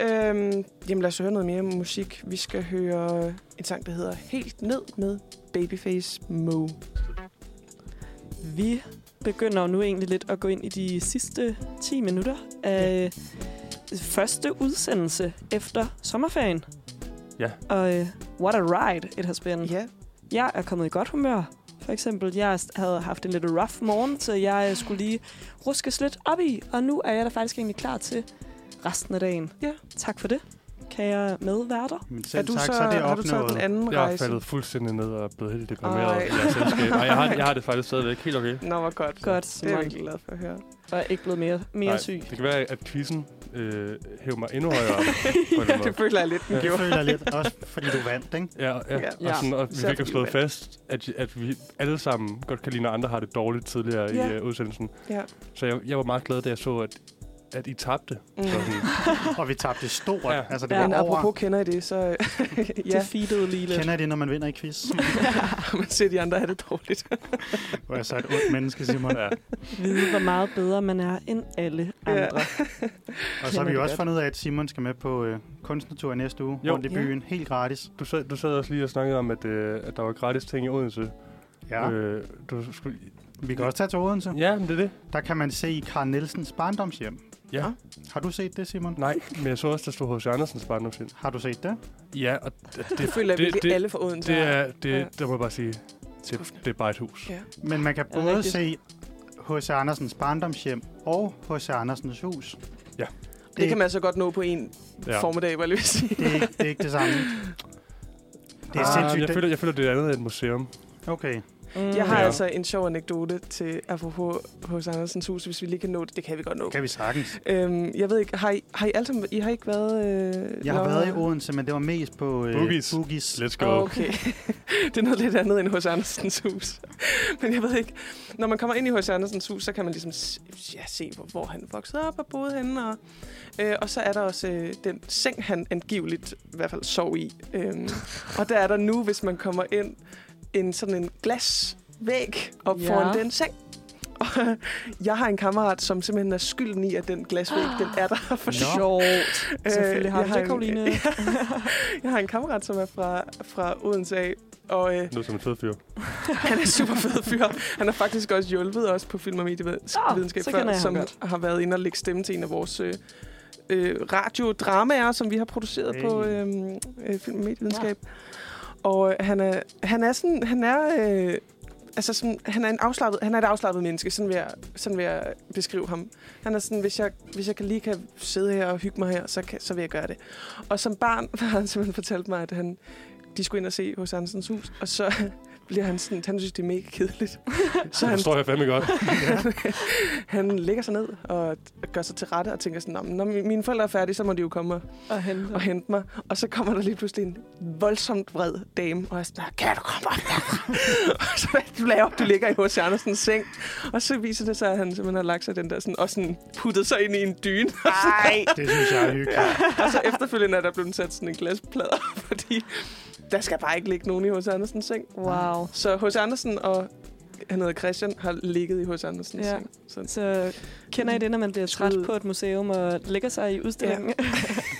Øhm, jamen lad os høre noget mere musik. Vi skal høre en sang, der hedder Helt Ned med Babyface Mo. Vi begynder nu egentlig lidt at gå ind i de sidste 10 minutter af første udsendelse efter sommerferien. Ja. Og uh, what a ride it has been. Ja, Jeg er kommet i godt humør. For eksempel, jeg havde haft en lidt rough morgen, så jeg skulle lige ruskes lidt op i. Og nu er jeg da faktisk egentlig klar til resten af dagen. Ja. Tak for det, kære medværter. Men er selv du tak, så, så er det har du taget den opnået. anden Jeg er rejse? faldet fuldstændig ned og er blevet helt deprimeret i jeres selskab. Nej, jeg har, jeg har det faktisk stadigvæk helt okay. Nå, hvor godt. Godt, Det er jeg glad for at høre. Og er ikke blevet mere, mere Nej, syg. Det kan være, at quizzen øh, hæver mig endnu højere ja, det føler jeg lidt, den Ja. Jeg gjorde. føler lidt, også fordi du vandt, ikke? Ja, ja. Ja. Og, sådan, og vi fik jo slået fast, at, at vi alle sammen godt kan lide, når andre har det dårligt tidligere Ja. i uh, udsendelsen. Ja. Så jeg, jeg var meget glad, da jeg så, at, at I tabte. Mm. Så Og vi tabte stort. Ja. Ja. Altså, det Ja. var Men over. apropos kender I det, så ja, Defeated lige lidt. Kender I det, når man vinder i quiz? man ser de andre have det dårligt. Hvor jeg så et ondt menneske, Simon. ja. Vide, hvor meget bedre man er end alle Ja. andre. Og så har vi jo også godt. fundet ud af, at Simon skal med på øh, kunstnertur næste uge Jo. rundt i Ja. byen. Helt gratis. du, sad, du sad også lige og snakkede om, at, øh, at der var gratis ting i Odense. Ja. Øh, du skulle, Vi kan også tage til Odense. ja, men det er det. Der kan man se Karl Nielsens barndomshjem. Ja. Har du set det, Simon? Nej, men jeg så også, der stod H.C. Andersens barndomshjem. Har du set det? Ja, og det, Det det, føler jeg det- virkelig det- alle for Odense. det er, det, Ja. der må jeg bare sige, det, det er bare et hus. Ja. Men man kan Ja, både se H.C. Andersens barndomshjem og H.C. Andersens hus. Ja. Det kan man så godt nå på en Ja. formiddag, hvad jeg sige. Det er, ikke, det er ikke det samme. Det er Ah, sindssygt. Jeg det- føler, jeg føler, det er andet end et museum. Okay. Mm. Jeg har Ja. altså en sjov anekdote til apropos hos Andersens hus, hvis vi lige kan nå det. Det kan vi godt nå. Kan vi sagtens. Øhm, jeg ved ikke, har I, har I alle sammen, I har ikke været... Øh, Jeg har været i Odense, men det var mest på øh, Boogies. Boogies. Let's go. Oh, okay. det er noget lidt andet end hos Andersens hus. Men jeg ved ikke, når man kommer ind i hos Andersens hus, så kan man ligesom s- ja, se, hvor, hvor han voksede op og boede henne. Og, øh, og så er der også øh, den seng, han angiveligt i hvert fald sov i. Øhm, og der er der nu, hvis man kommer ind, en sådan en glasvæg op Ja. ja. foran den seng. Og jeg har en kammerat, som simpelthen er skylden i, at den glasvæg, den er der. For. Sjovt. Selvfølgelig har jeg du det, en- Karoline. jeg har en kammerat, som er fra, fra Odense af, Og øh, Det lyder som en fed fyr. han er super fed fyr. Han har faktisk også hjulpet os på film- og medievidenskab jeg ham som godt. har været inde og lægge stemme til en af vores øh, øh, radiodramaer, som vi har produceret Hey. på øh, øh, film- og medievidenskab. Og øh, han er, han er sådan, han er... Øh, Altså, sådan, han, er en afslappet, han er et afslappet menneske, sådan vil, jeg, sådan vil jeg beskrive ham. Han er sådan, hvis jeg, hvis jeg kan lige kan sidde her og hygge mig her, så, kan, så vil jeg gøre det. Og som barn har han simpelthen fortalt mig, at han, de skulle ind og se hos Andersens hus, og så bliver han sådan, han synes, det er mega kedeligt. så Det han, forstår jeg fandme godt. han lægger sig ned og gør sig til rette og tænker sådan, "Nå, men når mine forældre er færdige, så må de jo komme og, hente. og hente mig. Og så kommer der lige pludselig en voldsomt vred dame, og jeg er sådan, "Nå, kan du komme op herfra?" Og så du laver op, du ligger i H.C. Andersens seng. Og så viser det sig, at han simpelthen har lagt sig den der sådan, og sådan puttet sig ind i en dyne. Nej, det synes jeg er hyggeligt. og så efterfølgende er der blevet sat sådan en glasplade, fordi der skal bare ikke ligge nogen i H.C. Andersens seng. Wow. Så H.C. Andersen og han hedder Christian, har ligget i H.C. Andersens Ja. seng. Så Så kender I det, når man bliver træt Skud. på et museum og lægger sig i udstillingen?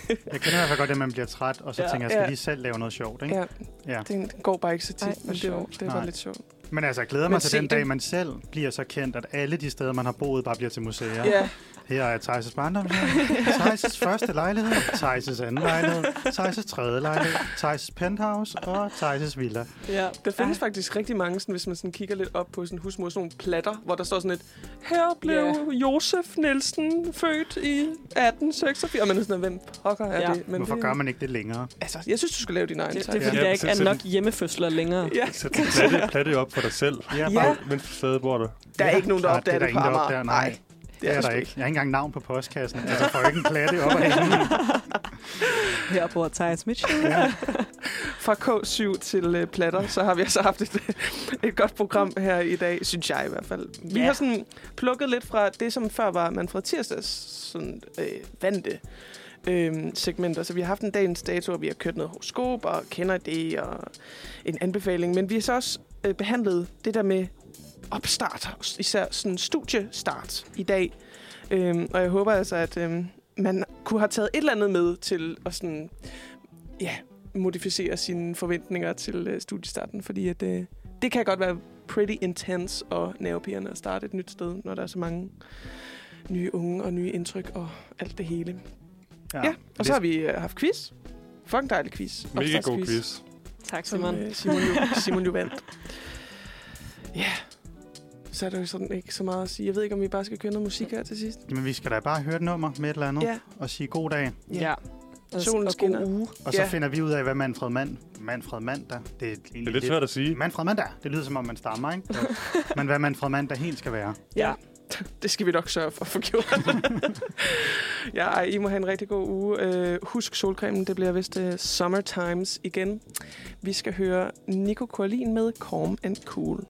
Jeg kender i hvert fald godt, at man bliver træt, og så Ja. tænker jeg, skal Ja. lige selv lave noget sjovt. Ikke? Ja, Ja. den går bare ikke så tit, Ej, men det, var, det var Nej. lidt sjovt. Men altså, jeg glæder Men mig til se den det. dag, man selv bliver så kendt, at alle de steder, man har boet, bare bliver til museer. Ja, Her er Thijs' barndomshjem, Thijs' første lejlighed, Thijs' anden lejlighed, Thijs' tredje lejlighed, Thijs' penthouse og Thijs' villa. ja. der findes faktisk rigtig mange, sådan, hvis man sådan kigger lidt op på sådan husmor, sådan nogle platter, hvor der står sådan et, her blev Ja. Josef Nielsen født i 1886. Og man er sådan, hvem pokker er Ja. det? Hvorfor det, gør man ikke det længere? Altså, jeg synes, du skal lave din egen Det, det er fordi, Ja, der ikke så- er så- nok hjemmefødsler længere. Ja, Sæt platte, platte op for dig selv. Ja, Ja. bare, Mens du stadig bor der. der er Ja, ikke nogen, der opdager det er det, der på ingen, der Amager. nej. Det er der ikke. Jeg har ikke engang navn på postkassen. Altså, får ikke en platte op af. Her bor Thijs Mitchell. Ja. Fra K7 til øh, platter, så har vi altså haft et, et godt program her i dag, synes jeg i hvert fald. Vi Ja. har sådan plukket lidt fra det, som før var Manfred Tirsdags sådan, øh, vante øh, segmenter. Så vi har haft en dagens dato, og vi har kørt noget horoskop og kender det og en anbefaling. Men vi har så også øh, behandlet det der med opstart, især sådan studiestart i dag. Øhm, og jeg håber altså, at øhm, man kunne have taget et eller andet med til at sådan, ja, modificere sine forventninger til øh, studiestarten, fordi at, øh, det kan godt være pretty intense og nervepirrende at starte et nyt sted, når der er så mange nye unge og nye indtryk og alt det hele. Ja, ja. og så har vi øh, haft quiz. Fucking dejlig quiz. Mega god quiz. Tak, Som Simon. øh, Simon, jo, Simon jo vandt. Ja, så er der jo sådan ikke så meget at sige. Jeg ved ikke, om vi bare skal køre noget musik her til sidst. Men vi skal da bare høre et nummer med et eller andet Ja, og sige god dag. Ja. Og, Solen og skinner. god uge. Og så Ja. finder vi ud af, hvad Manfred Mand... Manfred Mandag... Det er, Det er lidt svært at sige. Manfred Mandag. Det lyder som om, man stammer, ikke? Men hvad Manfred Mandag helt skal være. Ja. Det skal vi nok sørge for at få gjort. ja, I må have en rigtig god uge. Uh, husk solcremen, det bliver vist uh, Summer Times igen. Vi skal høre Nico Corlin med Calm and Cool.